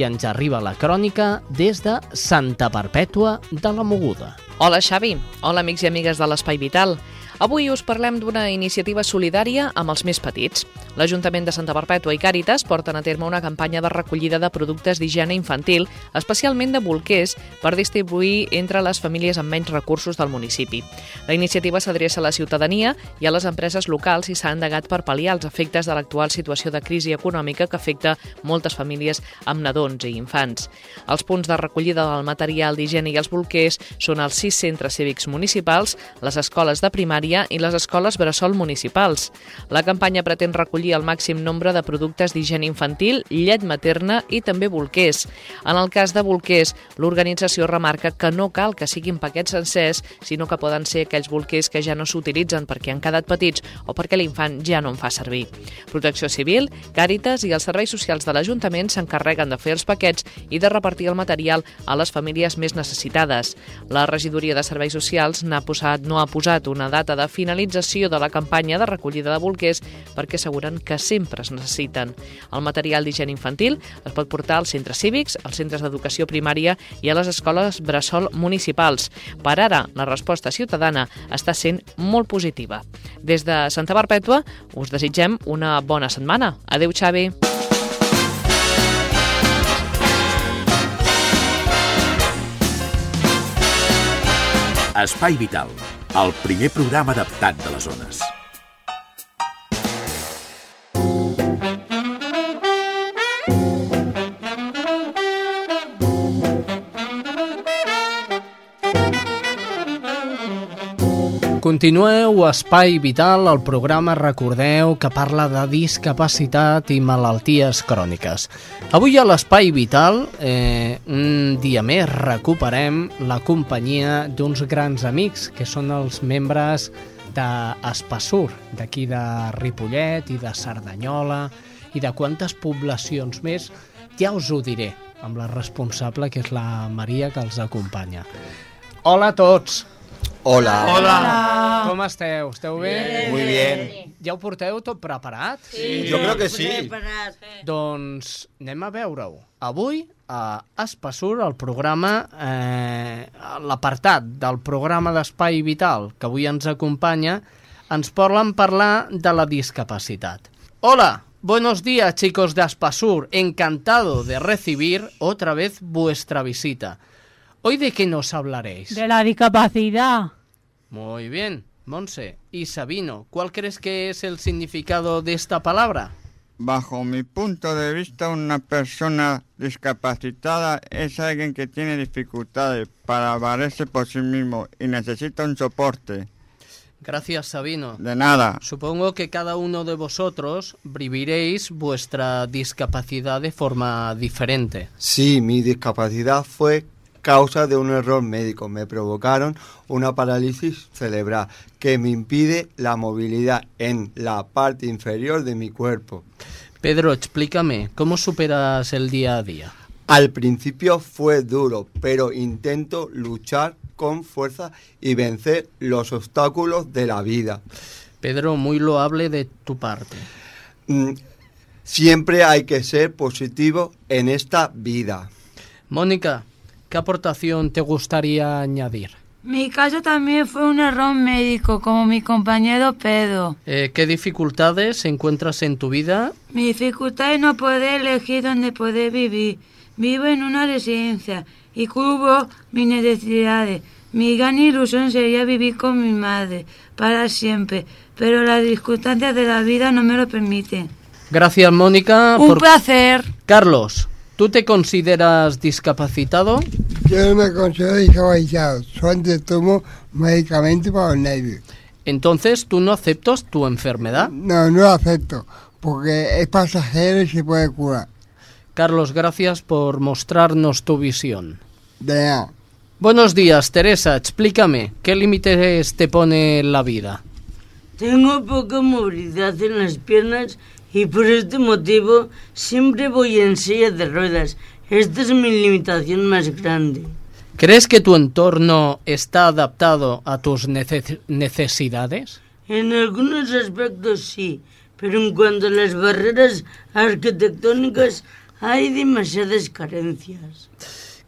[SPEAKER 1] i ens arriba la crònica des de Santa Perpètua de la Moguda.
[SPEAKER 11] Hola Xavi, hola amics i amigues de l'Espai Vital. Avui us parlem d'una iniciativa solidària amb els més petits. L'Ajuntament de Santa Perpètua i Càritas porten a terme una campanya de recollida de productes d'higiene infantil, especialment de bolquers, per distribuir entre les famílies amb menys recursos del municipi. La iniciativa s'adreça a la ciutadania i a les empreses locals i s'ha endegat per pal·liar els efectes de l'actual situació de crisi econòmica que afecta moltes famílies amb nadons i infants. Els punts de recollida del material d'higiene i els bolquers són els sis centres cívics municipals, les escoles de primària i les escoles bressol municipals. La campanya pretén recollir el màxim nombre de productes d'higiene infantil, llet materna i també bolquers. En el cas de bolquers, l'organització remarca que no cal que siguin paquets sencers, sinó que poden ser aquells bolquers que ja no s'utilitzen perquè han quedat petits o perquè l'infant ja no en fa servir. Protecció Civil, Càritas i els serveis socials de l'Ajuntament s'encarreguen de fer els paquets i de repartir el material a les famílies més necessitades. La regidoria de serveis socials n'ha posat, no ha posat una data de finalització de la campanya de recollida de bolquers perquè asseguren que sempre es necessiten. El material d'higiene infantil es pot portar als centres cívics, als centres d'educació primària i a les escoles bressol municipals. Per ara, la resposta ciutadana està sent molt positiva. Des de Santa Perpètua us desitgem una bona setmana. Adeu, Xavi.
[SPEAKER 12] Espai Vital, el primer programa adaptat de les zones.
[SPEAKER 1] Continueu Espai Vital, el programa, recordeu, que parla de discapacitat i malalties cròniques. Avui a l'Espai Vital, eh, un dia més, recuperem la companyia d'uns grans amics, que són els membres d'Espassur, d'aquí de Ripollet i de Cerdanyola, i de quantes poblacions més, ja us ho diré, amb la responsable, que és la Maria, que els acompanya. Hola a tots!
[SPEAKER 13] Hola.
[SPEAKER 1] Hola. Com esteu? Esteu bé?
[SPEAKER 13] Bien. Muy bien.
[SPEAKER 1] Ja ho porteu tot preparat?
[SPEAKER 13] Sí. Jo crec que sí.
[SPEAKER 2] Preparat.
[SPEAKER 1] Doncs anem a veure-ho. Avui, a Espassur, el programa, eh, l'apartat del programa d'Espai Vital que avui ens acompanya, ens volen parlar de la discapacitat. Hola, buenos días chicos de Aspasur, encantado de recibir otra vez vuestra visita. ¿Hoy de qué nos hablaréis?
[SPEAKER 14] De la discapacidad.
[SPEAKER 1] Muy bien, Monse. Y Sabino, ¿cuál crees que es el significado de esta palabra?
[SPEAKER 15] Bajo mi punto de vista, una persona discapacitada es alguien que tiene dificultades para valerse por sí mismo y necesita un soporte.
[SPEAKER 1] Gracias, Sabino.
[SPEAKER 15] De nada.
[SPEAKER 1] Supongo que cada uno de vosotros viviréis vuestra discapacidad de forma diferente.
[SPEAKER 13] Sí, mi discapacidad fue
[SPEAKER 14] causa de un error médico. Me provocaron una parálisis cerebral que me impide la movilidad en la parte inferior de mi cuerpo.
[SPEAKER 1] Pedro, explícame, ¿cómo superas el día a día?
[SPEAKER 14] Al principio fue duro, pero intento luchar con fuerza y vencer los obstáculos de la vida.
[SPEAKER 1] Pedro, muy loable de tu parte.
[SPEAKER 14] Mm, Siempre hay que ser positivo en esta vida.
[SPEAKER 1] Mónica, ¿qué aportación te gustaría añadir?
[SPEAKER 16] Mi caso también fue un error médico, como mi compañero Pedro.
[SPEAKER 1] Eh, ¿Qué dificultades encuentras en tu vida?
[SPEAKER 16] Mi dificultad es no poder elegir dónde poder vivir. Vivo en una residencia y cubro mis necesidades. Mi gran ilusión sería vivir con mi madre para siempre, pero las circunstancias de la vida no me lo permiten.
[SPEAKER 1] Gracias, Mónica.
[SPEAKER 16] Un
[SPEAKER 1] por-
[SPEAKER 16] placer.
[SPEAKER 1] Carlos, ¿tú te consideras discapacitado?
[SPEAKER 17] Yo no me considero discapacitado, solamente tomo medicamentos para los nervios.
[SPEAKER 1] Entonces, ¿tú no aceptas tu enfermedad?
[SPEAKER 17] No, no lo acepto, porque es pasajero y se puede curar.
[SPEAKER 1] Carlos, gracias por mostrarnos tu visión.
[SPEAKER 17] De nada.
[SPEAKER 1] Buenos días, Teresa. Explícame, ¿qué límites te pone la vida?
[SPEAKER 18] Tengo poca movilidad en las piernas y por este motivo siempre voy en silla de ruedas. Esta es mi limitación más grande.
[SPEAKER 1] ¿Crees que tu entorno está adaptado a tus nece- necesidades?
[SPEAKER 18] En algunos aspectos sí, pero en cuanto a las barreras arquitectónicas hay demasiadas carencias.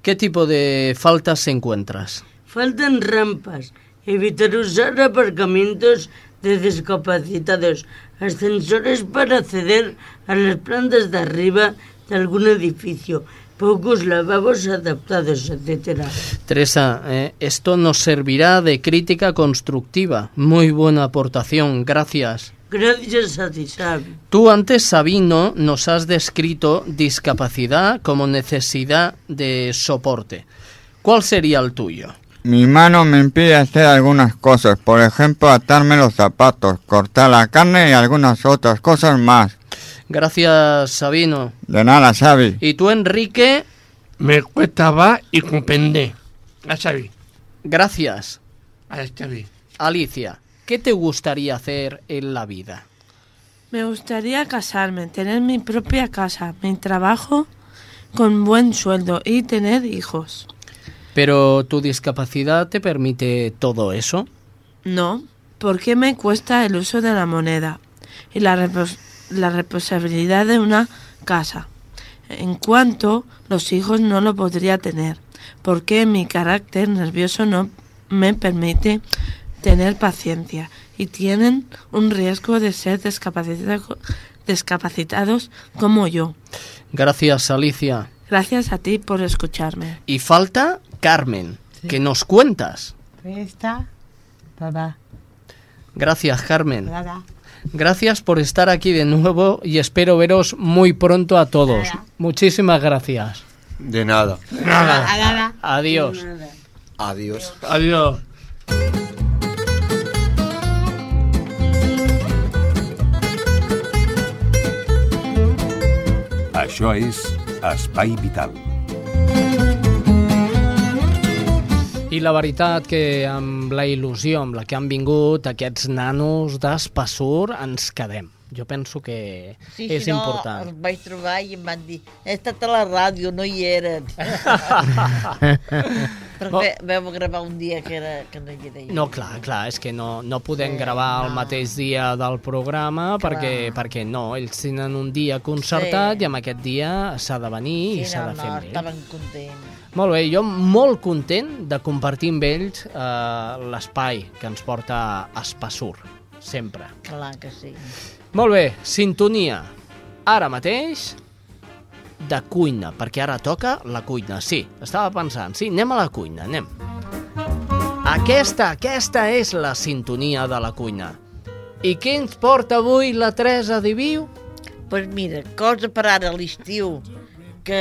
[SPEAKER 1] ¿Qué tipo de faltas encuentras?
[SPEAKER 18] Faltan rampas, evitar usar aparcamientos de discapacitados, ascensores para acceder a las plantas de arriba de algún edificio, pocos lavabos adaptados, etc.
[SPEAKER 1] Teresa, eh, esto nos servirá de crítica constructiva. Muy buena aportación, gracias.
[SPEAKER 18] Gracias a ti, Xavi.
[SPEAKER 1] Tú antes, Sabino, nos has descrito discapacidad como necesidad de soporte. ¿Cuál sería el tuyo?
[SPEAKER 15] Mi mano me impide hacer algunas cosas, por ejemplo atarme los zapatos, cortar la carne y algunas otras cosas más.
[SPEAKER 1] Gracias, Sabino.
[SPEAKER 15] De nada, Xavi.
[SPEAKER 1] ¿Y tú, Enrique?
[SPEAKER 19] Me cuesta va y comprender. A Xavi.
[SPEAKER 1] Gracias.
[SPEAKER 19] A Xavi.
[SPEAKER 1] Alicia, ¿qué te gustaría hacer en la vida?
[SPEAKER 20] Me gustaría casarme, tener mi propia casa, mi trabajo con buen sueldo y tener hijos.
[SPEAKER 1] ¿Pero tu discapacidad te permite todo eso?
[SPEAKER 20] No, porque me cuesta el uso de la moneda y la, repos- la responsabilidad de una casa. En cuanto los hijos no lo podría tener, porque mi carácter nervioso no me permite tener paciencia y tienen un riesgo de ser discapacitado- discapacitados como yo.
[SPEAKER 1] Gracias, Alicia.
[SPEAKER 20] Gracias a ti por escucharme.
[SPEAKER 1] Y falta Carmen, que nos cuentas.
[SPEAKER 21] Esta, papá.
[SPEAKER 1] Gracias, Carmen.
[SPEAKER 21] Nada.
[SPEAKER 1] Gracias por estar aquí de nuevo y espero veros muy pronto a todos. Muchísimas gracias.
[SPEAKER 14] De nada.
[SPEAKER 21] Nada.
[SPEAKER 1] Adiós.
[SPEAKER 14] Adiós.
[SPEAKER 19] Adiós.
[SPEAKER 4] Això és Espai Vital.
[SPEAKER 1] I la veritat que amb la il·lusió amb la que han vingut aquests nanos d'Espassur ens quedem. Jo penso que
[SPEAKER 2] Sí,
[SPEAKER 1] és
[SPEAKER 2] si no,
[SPEAKER 1] important.
[SPEAKER 2] els vaig trobar i em van dir he estat a la ràdio, no hi eren. Perquè vam gravar un dia que, era, que no hi era.
[SPEAKER 1] No, clar, clar, és que no, no podem gravar el mateix dia del programa perquè, perquè no, ells tenen un dia concertat
[SPEAKER 2] Sí.
[SPEAKER 1] i amb aquest dia s'ha de venir i
[SPEAKER 2] Sí,
[SPEAKER 1] s'ha
[SPEAKER 2] no,
[SPEAKER 1] de fer
[SPEAKER 2] no,
[SPEAKER 1] amb ells.
[SPEAKER 2] estaven contents.
[SPEAKER 1] Molt bé, jo molt content de compartir amb ells eh, l'espai que ens porta a Espassur, sempre.
[SPEAKER 2] Clar que sí.
[SPEAKER 1] Molt bé, sintonia. Ara mateix de cuina, perquè ara toca la cuina. Sí, estava pensant, sí, anem a la cuina, anem. Aquesta, aquesta és la sintonia de la cuina. I què ens porta avui la Teresa Diviu?
[SPEAKER 2] pues mira, cosa per ara a l'estiu, que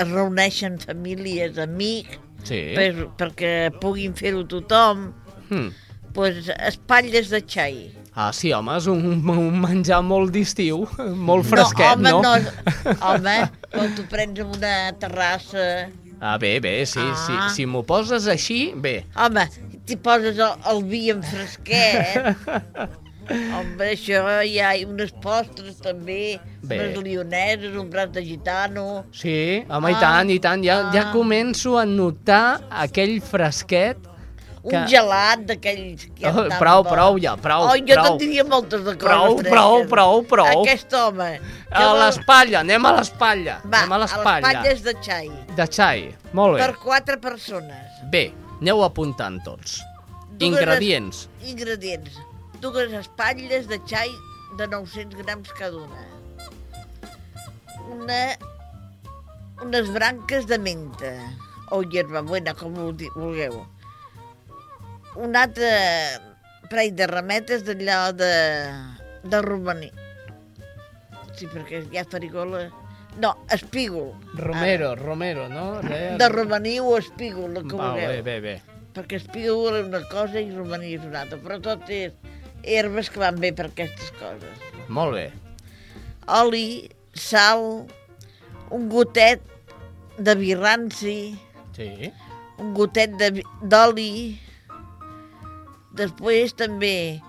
[SPEAKER 2] es reuneixen famílies, amics,
[SPEAKER 1] Sí.
[SPEAKER 2] per, perquè puguin fer-ho tothom,
[SPEAKER 1] Hmm.
[SPEAKER 2] pues, espatlles de xai.
[SPEAKER 1] Ah, sí, home, és un, un menjar molt d'estiu, molt fresquet, no?
[SPEAKER 2] no, home, no, home, quan tu prens en una terrassa
[SPEAKER 1] Ah, bé, bé, sí,
[SPEAKER 2] Ah.
[SPEAKER 1] sí. Si m'ho poses així, bé.
[SPEAKER 2] Home, t'hi poses el, el vi en fresquet. Home, això hi ha unes postres també,
[SPEAKER 1] Bé.
[SPEAKER 2] unes lioneses, un braç de gitano.
[SPEAKER 1] Sí, home, i
[SPEAKER 2] Ah.
[SPEAKER 1] tant, i tant. Ja, ja
[SPEAKER 2] Ah.
[SPEAKER 1] començo a notar aquell fresquet
[SPEAKER 2] Un
[SPEAKER 1] que...
[SPEAKER 2] gelat d'aquells que
[SPEAKER 1] Oh, prou,
[SPEAKER 2] bo.
[SPEAKER 1] prou ja, prou,
[SPEAKER 2] Oh, jo
[SPEAKER 1] prou.
[SPEAKER 2] te'n diria moltes de coses.
[SPEAKER 1] Prou,
[SPEAKER 2] fresques.
[SPEAKER 1] prou, prou, prou.
[SPEAKER 2] Aquest home.
[SPEAKER 1] A l'espatlla, anem a l'espatlla.
[SPEAKER 2] Va,
[SPEAKER 1] anem a l'espatlla.
[SPEAKER 2] l'espatlla és de xai.
[SPEAKER 1] De xai, molt bé.
[SPEAKER 2] Per quatre persones.
[SPEAKER 1] Bé, aneu apuntant tots.
[SPEAKER 2] Dues
[SPEAKER 1] Ingredients.
[SPEAKER 2] Ingredients. Dues espatlles de xai de 900 grams cada una. Una, unes branques de menta o hierbabuena, com ho vulgueu. Un altre parell de rametes d'allò de, de romaní. Sí, perquè hi ha farigola... No, espígol.
[SPEAKER 1] Romero, Romero, no? Re...
[SPEAKER 2] De romaní o espígol, que
[SPEAKER 1] Va,
[SPEAKER 2] vulgueu.
[SPEAKER 1] bé, bé, bé.
[SPEAKER 2] Perquè espígol és una cosa i romaní és una altra, però tot és herbes que van bé per aquestes coses.
[SPEAKER 1] Molt bé.
[SPEAKER 2] Oli, sal, un gotet de vi ranci,
[SPEAKER 1] Sí.
[SPEAKER 2] un gotet de d'oli, després també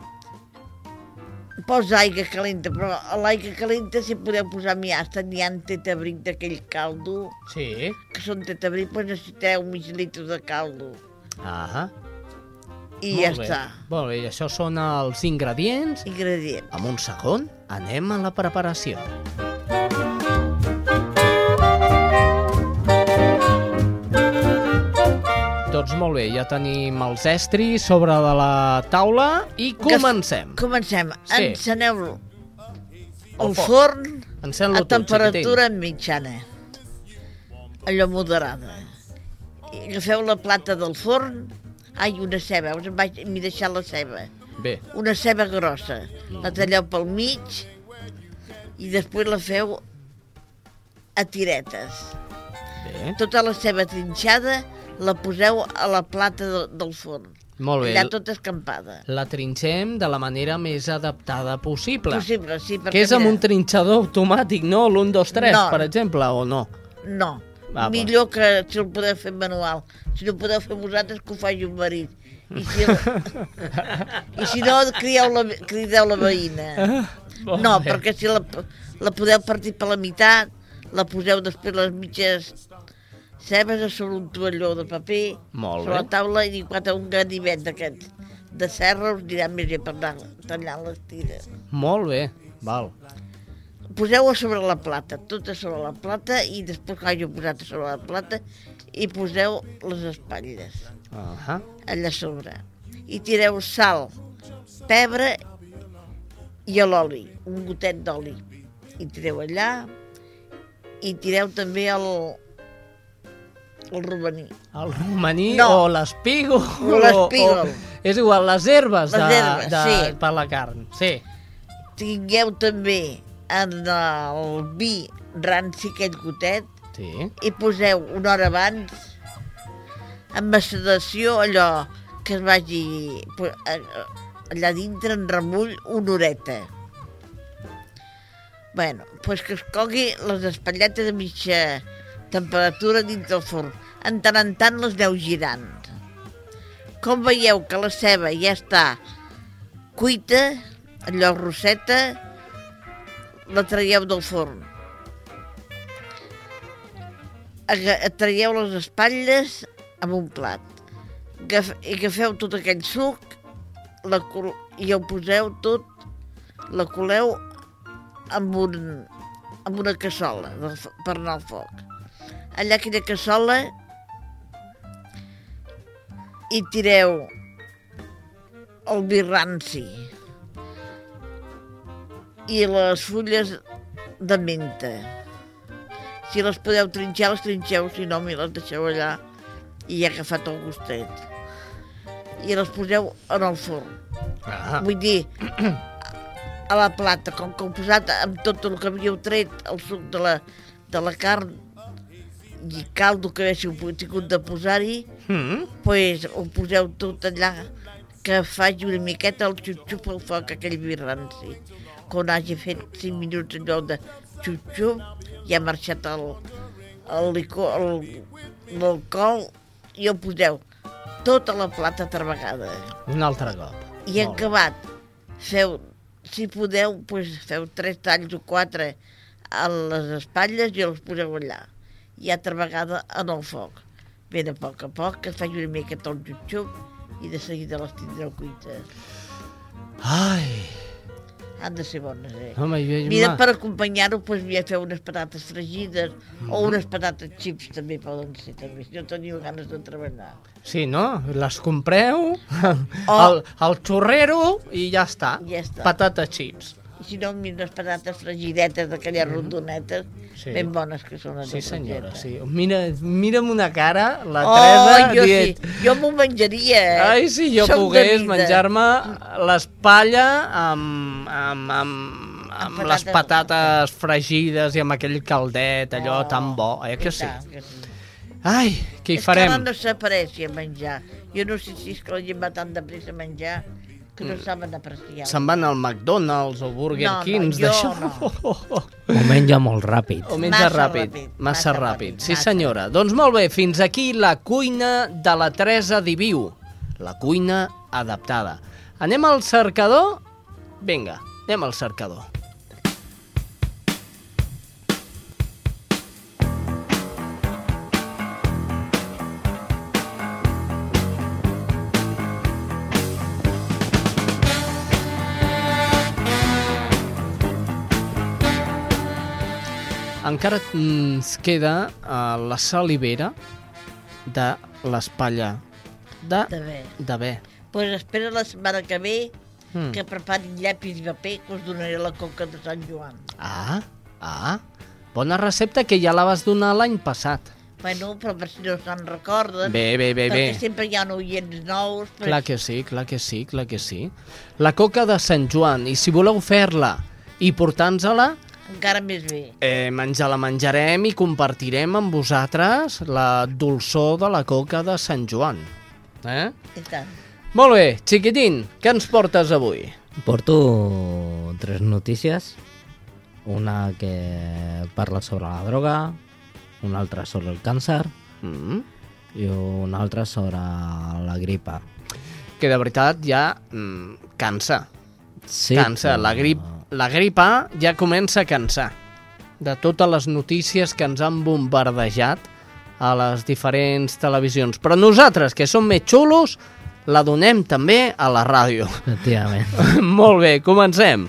[SPEAKER 2] posa aigua calenta, però a l'aigua calenta si podeu posar miasta, n'hi ha tetabric d'aquell caldo,
[SPEAKER 1] Sí.
[SPEAKER 2] que són tetabric, doncs necessiteu mig litre de caldo.
[SPEAKER 1] Ah
[SPEAKER 2] I
[SPEAKER 1] Molt
[SPEAKER 2] ja
[SPEAKER 1] bé.
[SPEAKER 2] està.
[SPEAKER 1] Molt bé, i això són els ingredients.
[SPEAKER 2] Ingredients.
[SPEAKER 1] Amb un segon, anem a la preparació. Doncs molt bé, ja tenim els estris sobre de la taula i comencem.
[SPEAKER 2] Comencem.
[SPEAKER 1] Sí.
[SPEAKER 2] Enceneu el,
[SPEAKER 1] El
[SPEAKER 2] forn a
[SPEAKER 1] tu,
[SPEAKER 2] temperatura mitjana, allò moderada. I agafeu la plata del forn, ai, una ceba, m'he deixat la ceba.
[SPEAKER 1] Bé,
[SPEAKER 2] Una ceba grossa, la talleu pel mig i després la feu a tiretes.
[SPEAKER 1] bé.
[SPEAKER 2] Tota la ceba trinxada la poseu a la plata de, del forn.
[SPEAKER 1] Molt bé.
[SPEAKER 2] Allà tota escampada.
[SPEAKER 1] La trinxem de la manera més adaptada possible.
[SPEAKER 2] Possible, sí, perquè
[SPEAKER 1] Que és amb
[SPEAKER 2] mira,
[SPEAKER 1] un trinxador automàtic, no? L'1, 2, 3,
[SPEAKER 2] No.
[SPEAKER 1] per exemple, o no?
[SPEAKER 2] No,
[SPEAKER 1] Va, va.
[SPEAKER 2] millor que si el podeu fer manual. Si no podeu fer vosaltres, que ho faci un marit. I si, I si no, crieu la, crideu la veïna.
[SPEAKER 1] Molt
[SPEAKER 2] No,
[SPEAKER 1] bé.
[SPEAKER 2] perquè si la, la podeu partir per la meitat, la poseu després les mitges cebes a sobre un toalló de paper,
[SPEAKER 1] Molt
[SPEAKER 2] sobre
[SPEAKER 1] bé.
[SPEAKER 2] la taula i quan un ganivet d'aquests de serra us dirà més bé per anar tallant les tires.
[SPEAKER 1] Molt bé, val.
[SPEAKER 2] Poseu-ho sobre la plata, tot a sobre la plata i després que hagi posat sobre la plata i poseu les espatlles
[SPEAKER 1] Uh -huh.
[SPEAKER 2] allà sobre. I tireu sal, pebre i l'oli, un gotet d'oli. I tireu allà i tireu també el, el romaní.
[SPEAKER 1] El romaní
[SPEAKER 2] No.
[SPEAKER 1] o l'espígol.
[SPEAKER 2] O l'espígol.
[SPEAKER 1] És igual, les herbes,
[SPEAKER 2] Les
[SPEAKER 1] de,
[SPEAKER 2] herbes,
[SPEAKER 1] de,
[SPEAKER 2] sí.
[SPEAKER 1] per la carn. Sí.
[SPEAKER 2] Tingueu també en el vi ranci, aquell gotet,
[SPEAKER 1] Sí.
[SPEAKER 2] i poseu una hora abans en maceració allò que es vagi allà dintre en remull una horeta. bueno, doncs que es cogui les espatlletes a mitja temperatura dins del forn. En tant en tant les aneu girant. Com veieu que la ceba ja està cuita, allò roseta, la traieu del forn. Traieu les espatlles amb un plat. I agafeu tot aquell suc la, i ho poseu tot, la coleu amb, un, amb una cassola per anar al foc. Allà aquella cassola hi tireu el vi ranci i les fulles de menta. Si les podeu trinxar, les trinxeu, si no, me les deixeu allà i ja ha agafat el gustet. I les poseu en el forn.
[SPEAKER 1] Ah.
[SPEAKER 2] Vull dir, a la plata, com que posat amb tot el que havíeu tret, el suc de la, de la carn i caldo que haguéssiu tingut de posar-hi,
[SPEAKER 1] Mm.
[SPEAKER 2] pues, ho poseu tot allà que faci una miqueta el xup-xup al foc, aquell vi ranci. Quan hagi fet 5 minuts allò de xup-xup, ja ha marxat el, el licor, l'alcohol i el poseu tota la plata altra vegada.
[SPEAKER 1] Un altre cop.
[SPEAKER 2] I en
[SPEAKER 1] Molt
[SPEAKER 2] acabat, feu, si podeu, pues, feu tres talls o quatre a les espatlles i els poseu allà. I altra vegada en el foc. Ben a poc a poc, que es faci una mica tot xup-xup i de seguida les tindreu cuites.
[SPEAKER 1] Ai,
[SPEAKER 2] Han de ser bones, eh?
[SPEAKER 1] home, jo...
[SPEAKER 2] Mira, per acompanyar-ho, doncs, ja feu unes patates fregides
[SPEAKER 1] Mhm.
[SPEAKER 2] o unes patates xips també poden ser, també, si no teniu ganes de treballar.
[SPEAKER 1] Sí, no? Les compreu,
[SPEAKER 2] Oh.
[SPEAKER 1] el, el xorrero i ja està.
[SPEAKER 2] Ja està.
[SPEAKER 1] Patata chips.
[SPEAKER 2] Si no, mira unes patates fregidetes d'aquelles rondonetes,
[SPEAKER 1] Mhm. Sí.
[SPEAKER 2] ben bones que són.
[SPEAKER 1] Sí, senyora, sí. Mira, mira'm una cara, la
[SPEAKER 2] Oh,
[SPEAKER 1] Teresa,
[SPEAKER 2] jo
[SPEAKER 1] dient...
[SPEAKER 2] sí, jo m'ho menjaria. eh?
[SPEAKER 1] Ai, si jo
[SPEAKER 2] Som
[SPEAKER 1] pogués menjar-me l'espatlla amb, amb, amb, amb les
[SPEAKER 2] patates-
[SPEAKER 1] patates fregides i amb aquell caldet, allò tan bo, eh que sí?
[SPEAKER 2] que sí.
[SPEAKER 1] Ai, què hi
[SPEAKER 2] És que
[SPEAKER 1] farem?
[SPEAKER 2] no s'apareixi a menjar. Jo no sé si és que la gent va tan de pressa a menjar que no saben apreciar.
[SPEAKER 1] Se'n van al McDonald's o Burger
[SPEAKER 2] No, no,
[SPEAKER 1] Kings,
[SPEAKER 2] jo
[SPEAKER 1] d'això?
[SPEAKER 2] no.
[SPEAKER 22] Ho menja molt ràpid.
[SPEAKER 1] O menja
[SPEAKER 2] Massa
[SPEAKER 1] ràpid,
[SPEAKER 2] ràpid,
[SPEAKER 1] massa
[SPEAKER 2] massa
[SPEAKER 1] ràpid.
[SPEAKER 2] ràpid,
[SPEAKER 1] Sí,
[SPEAKER 2] massa.
[SPEAKER 1] senyora. Doncs molt bé, fins aquí la cuina de la Teresa Diviu. La cuina adaptada. Anem al cercador? Vinga, anem al cercador. Encara ens queda uh, la salivera de l'espatlla de,
[SPEAKER 2] De bé.
[SPEAKER 1] de bé.
[SPEAKER 2] Pues espera la setmana que ve
[SPEAKER 1] Mm.
[SPEAKER 2] que preparin llapis i paper que us donaré la coca de Sant Joan.
[SPEAKER 1] Ah, ah, bona recepta que ja la vas donar l'any passat.
[SPEAKER 2] Bueno, però per si no se'n recorden.
[SPEAKER 1] Bé, bé, bé,
[SPEAKER 2] perquè
[SPEAKER 1] bé.
[SPEAKER 2] sempre hi ha oients nous. Pues,
[SPEAKER 1] Clar que sí, clar que sí, clar que sí. La coca de Sant Joan, i si voleu fer-la i portar-nos-la,
[SPEAKER 2] Encara més bé.
[SPEAKER 1] eh, ens la menjarem i compartirem amb vosaltres la dolçor de la coca de Sant Joan. Eh?
[SPEAKER 2] I tant.
[SPEAKER 1] Molt bé, xiquitín, què ens portes avui?
[SPEAKER 22] Porto tres notícies. Una que parla sobre la droga, una altra sobre el càncer
[SPEAKER 1] mm.
[SPEAKER 22] i una altra sobre la gripa.
[SPEAKER 1] Que de veritat ja mm, cansa.
[SPEAKER 22] Sí,
[SPEAKER 1] cansa.
[SPEAKER 22] però-
[SPEAKER 1] La, grip, la gripa ja comença a cansar de totes les notícies que ens han bombardejat a les diferents televisions. Però nosaltres, que som més xulos, la donem també a la ràdio.
[SPEAKER 22] Efectivament.
[SPEAKER 1] Molt bé, comencem.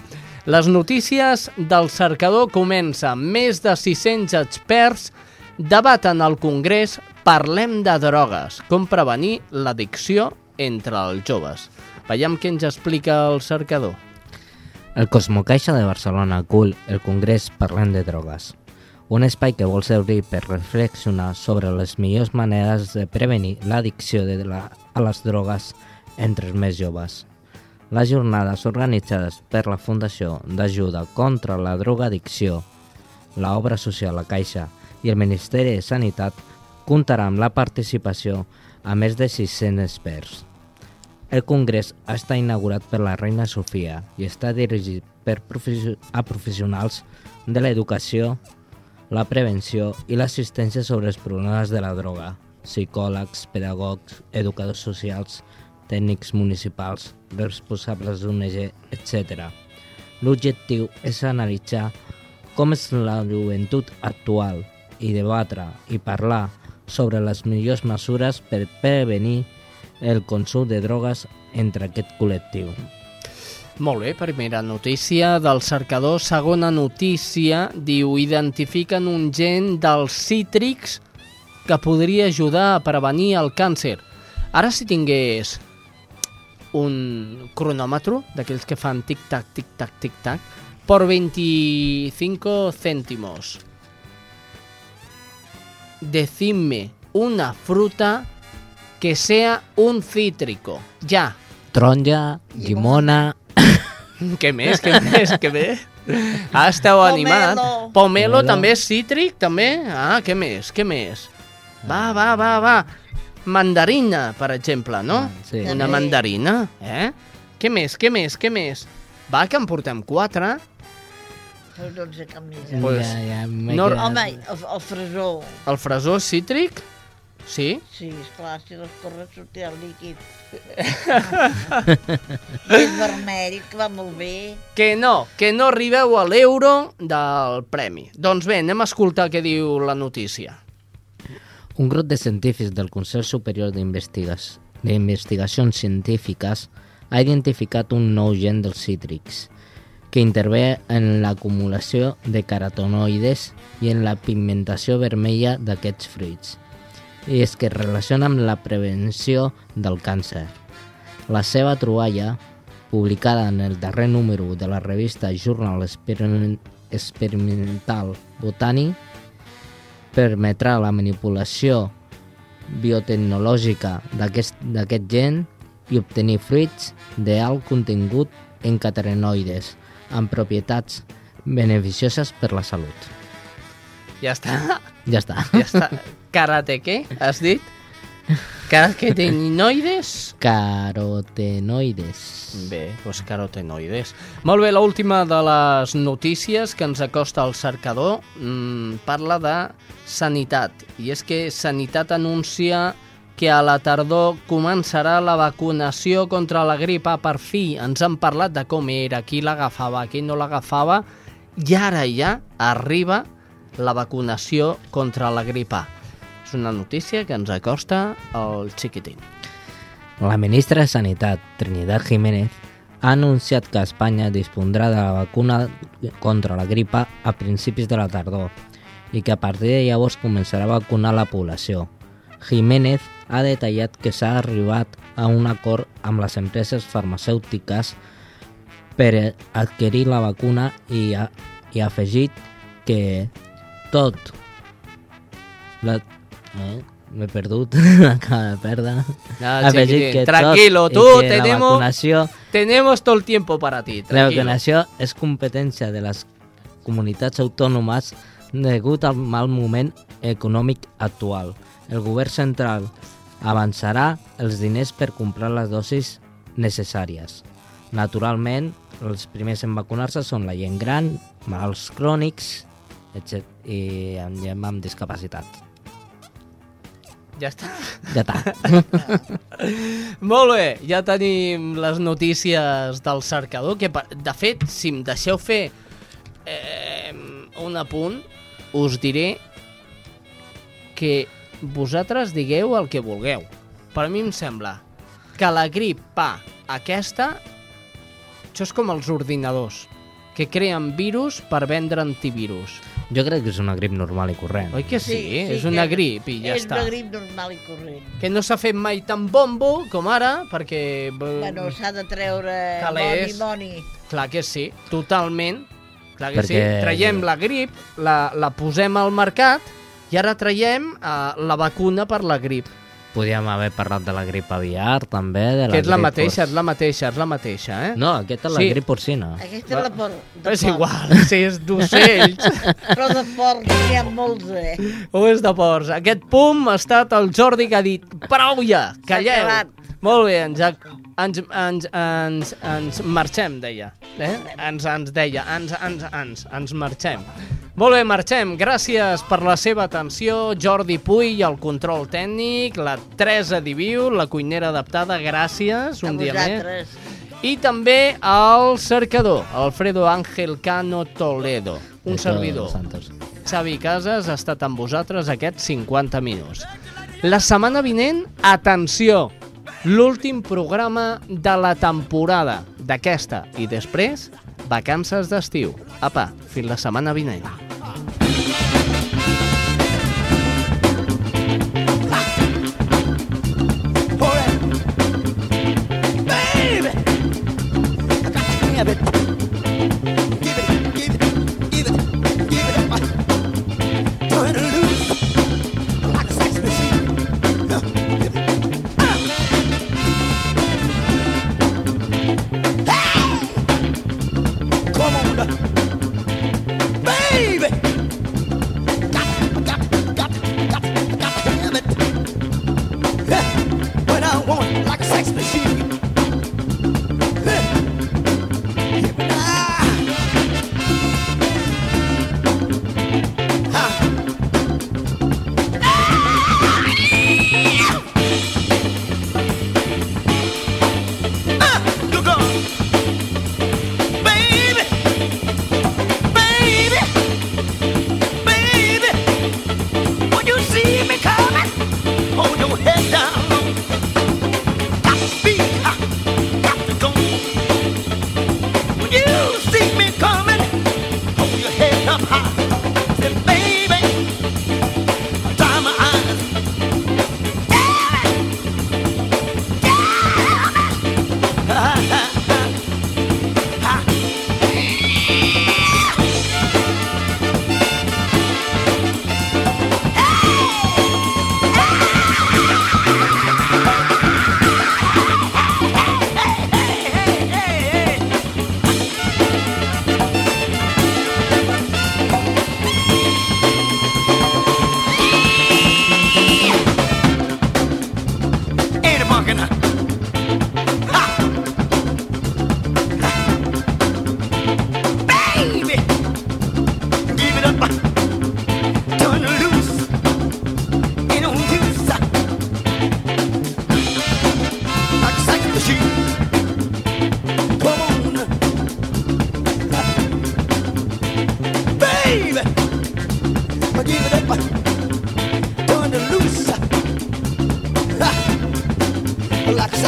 [SPEAKER 1] Les notícies del cercador comença. Més de 600 experts debaten al Congrés Parlem de drogues, com prevenir l'addicció entre els joves. Veiem què ens explica el cercador.
[SPEAKER 22] El Cosmocaixa de Barcelona acull el Congrés Parlem de Drogues, un espai que vol servir per reflexionar sobre les millors maneres de prevenir l'addicció la, a les drogues entre els més joves. Les jornades organitzades per la Fundació d'Ajuda contra la Drogadicció, la Obra Social La Caixa i el Ministeri de Sanitat comptarà amb la participació a més de 600 experts. El congrés està inaugurat per la reina Sofia i està dirigit per a professionals de l'educació, la prevenció i l'assistència sobre els problemes de la droga, psicòlegs, pedagogs, educadors socials, tècnics municipals, responsables d'ONG, etc. L'objectiu és analitzar com és la joventut actual i debatre i parlar sobre les millors mesures per prevenir el consum de drogues entre aquest col·lectiu.
[SPEAKER 1] Molt bé, primera notícia del cercador. Segona notícia, diu, identifiquen un gen dels cítrics que podria ajudar a prevenir el càncer. Ara si tingués un cronòmetre, d'aquells que fan tic-tac, tic-tac, tic-tac, por 25 céntimos. Decidme una fruta que sea un cítrico. Ja.
[SPEAKER 22] Taronja, llimona...
[SPEAKER 1] Què més, què més, què més? Ah, esteu
[SPEAKER 2] Pomelo.
[SPEAKER 1] animat. Pomelo,
[SPEAKER 22] Pomelo.
[SPEAKER 1] també és cítric, també? Ah, què més, què més? Va, va, va, va. Mandarina, per exemple, no?
[SPEAKER 22] sí.
[SPEAKER 1] Una mandarina, eh? Què més, què més, què més? Va, que en portem quatre.
[SPEAKER 2] Però no en sé cap més.
[SPEAKER 1] Pues,
[SPEAKER 22] Ja, ja,
[SPEAKER 1] no-
[SPEAKER 22] quedat-
[SPEAKER 2] Home, el, el fresó.
[SPEAKER 1] El fresó cítric? Sí?
[SPEAKER 2] Sí, esclar, si l'escorre sortirà el líquid. és vermell, que va molt bé.
[SPEAKER 1] Que no, que no arribeu a l'euro del premi. Doncs bé, anem a escoltar què diu la notícia.
[SPEAKER 22] Un grup de científics del Consell Superior d'Investigacions Científiques ha identificat un nou gen dels cítrics que intervé en l'acumulació de carotenoides i en la pigmentació vermella d'aquests fruits i és que es relaciona amb la prevenció del càncer. La seva troballa, publicada en el darrer número de la revista Journal Experiment- Experimental Botany, permetrà la manipulació biotecnològica d'aquest d'aquest gen i obtenir fruits d'alt contingut en carotenoides amb propietats beneficioses per la salut.
[SPEAKER 1] Ja està.
[SPEAKER 22] Ja està.
[SPEAKER 1] Ja està. Karate què, has dit? Carotenoides?
[SPEAKER 22] Carotenoides.
[SPEAKER 1] Bé, doncs carotenoides. Molt bé, l'última de les notícies que ens acosta al cercador mmm, parla de sanitat. I és que Sanitat anuncia que a la tardor començarà la vacunació contra la grip A per fi. Ens han parlat de com era, qui l'agafava, qui no l'agafava, i ara ja arriba la vacunació contra la grip A. És una notícia que ens acosta al xiquitín.
[SPEAKER 22] La ministra de Sanitat, Trinidad Jiménez, ha anunciat que Espanya dispondrà de la vacuna contra la gripa a principis de la tardor i que a partir de llavors començarà a vacunar la població. Jiménez ha detallat que s'ha arribat a un acord amb les empreses farmacèutiques per adquirir la vacuna i ha, i ha afegit que tot la, eh, m'he perdut, acaba de perdre.
[SPEAKER 1] Ah,
[SPEAKER 22] afegit
[SPEAKER 1] chiquitín,
[SPEAKER 22] que
[SPEAKER 1] tranquilo,
[SPEAKER 22] tot, que la
[SPEAKER 1] tenemos,
[SPEAKER 22] vacunació
[SPEAKER 1] tenemos todo el tiempo para ti,
[SPEAKER 22] la
[SPEAKER 1] tranquilo.
[SPEAKER 22] vacunació és competència de les comunitats autònomes degut al mal moment econòmic actual. El govern central avançarà els diners per comprar les dosis necessàries. Naturalment, els primers en vacunar-se són la gent gran, malalts crònics etc. i amb amb discapacitat.
[SPEAKER 1] Ja està.
[SPEAKER 22] Ja està.
[SPEAKER 1] Molt bé, ja tenim les notícies del cercador, que de fet, si em deixeu fer eh, un apunt, us diré que vosaltres digueu el que vulgueu. Per mi em sembla que la grip pa aquesta, això és com els ordinadors, que creen virus per vendre antivirus.
[SPEAKER 22] Jo crec que és una grip normal i corrent.
[SPEAKER 1] Oi que sí? sí és una
[SPEAKER 2] que-
[SPEAKER 1] grip i ja
[SPEAKER 2] és
[SPEAKER 1] està.
[SPEAKER 2] una grip normal i corrent.
[SPEAKER 1] Que no s'ha fet mai tan bombo com ara, perquè... eh,
[SPEAKER 2] Bueno, s'ha de treure
[SPEAKER 1] Calés.
[SPEAKER 2] moni, moni.
[SPEAKER 1] Clar que sí, totalment. Clar que sí.
[SPEAKER 22] Perquè-
[SPEAKER 1] Traiem la grip, la, la posem al mercat i ara traiem uh, la vacuna per la grip.
[SPEAKER 22] Podríem haver parlat de la grip aviar, també, de la
[SPEAKER 1] que és la mateixa, és la mateixa, és la mateixa, eh?
[SPEAKER 22] No, aquesta és la grip porcina.
[SPEAKER 2] Aquesta és la por... de
[SPEAKER 1] És igual, si és d'ocells
[SPEAKER 2] Però de porc n'hi ha molts, eh?
[SPEAKER 1] o és de porcs. Aquest pum ha estat el Jordi que ha dit prou ja, calleu. Molt bé, ens, ens, ens, ens, ens marxem, deia. Eh? Ens, ens deia, ens, ens, ens, ens marxem. Molt bé, marxem. Gràcies per la seva atenció. Jordi Puy, el control tècnic, la Teresa Diviu, la cuinera adaptada, gràcies un dia més. I també el cercador, Alfredo Ángel Cano Toledo, un
[SPEAKER 22] De
[SPEAKER 1] servidor. Xavi Casas ha estat amb vosaltres aquests 50 minuts. La setmana vinent, atenció, l'últim programa de la temporada d'aquesta i després, vacances d'estiu. Apa, fins la setmana vinent.
[SPEAKER 23] Baby, I got to have it.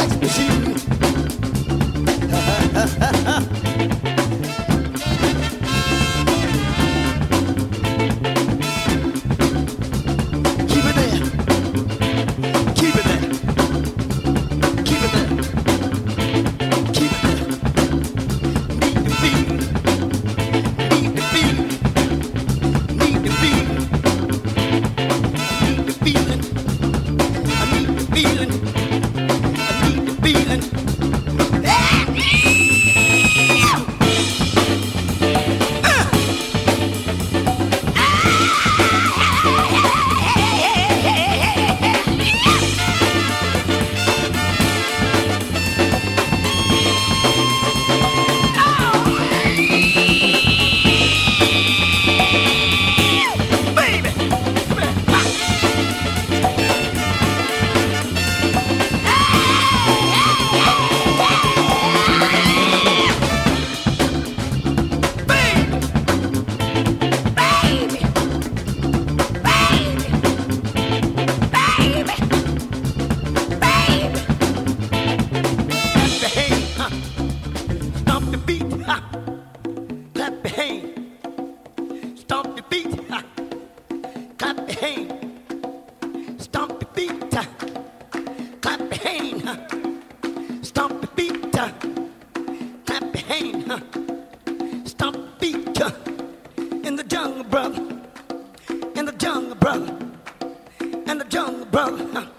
[SPEAKER 23] She brother. In the jungle, brother.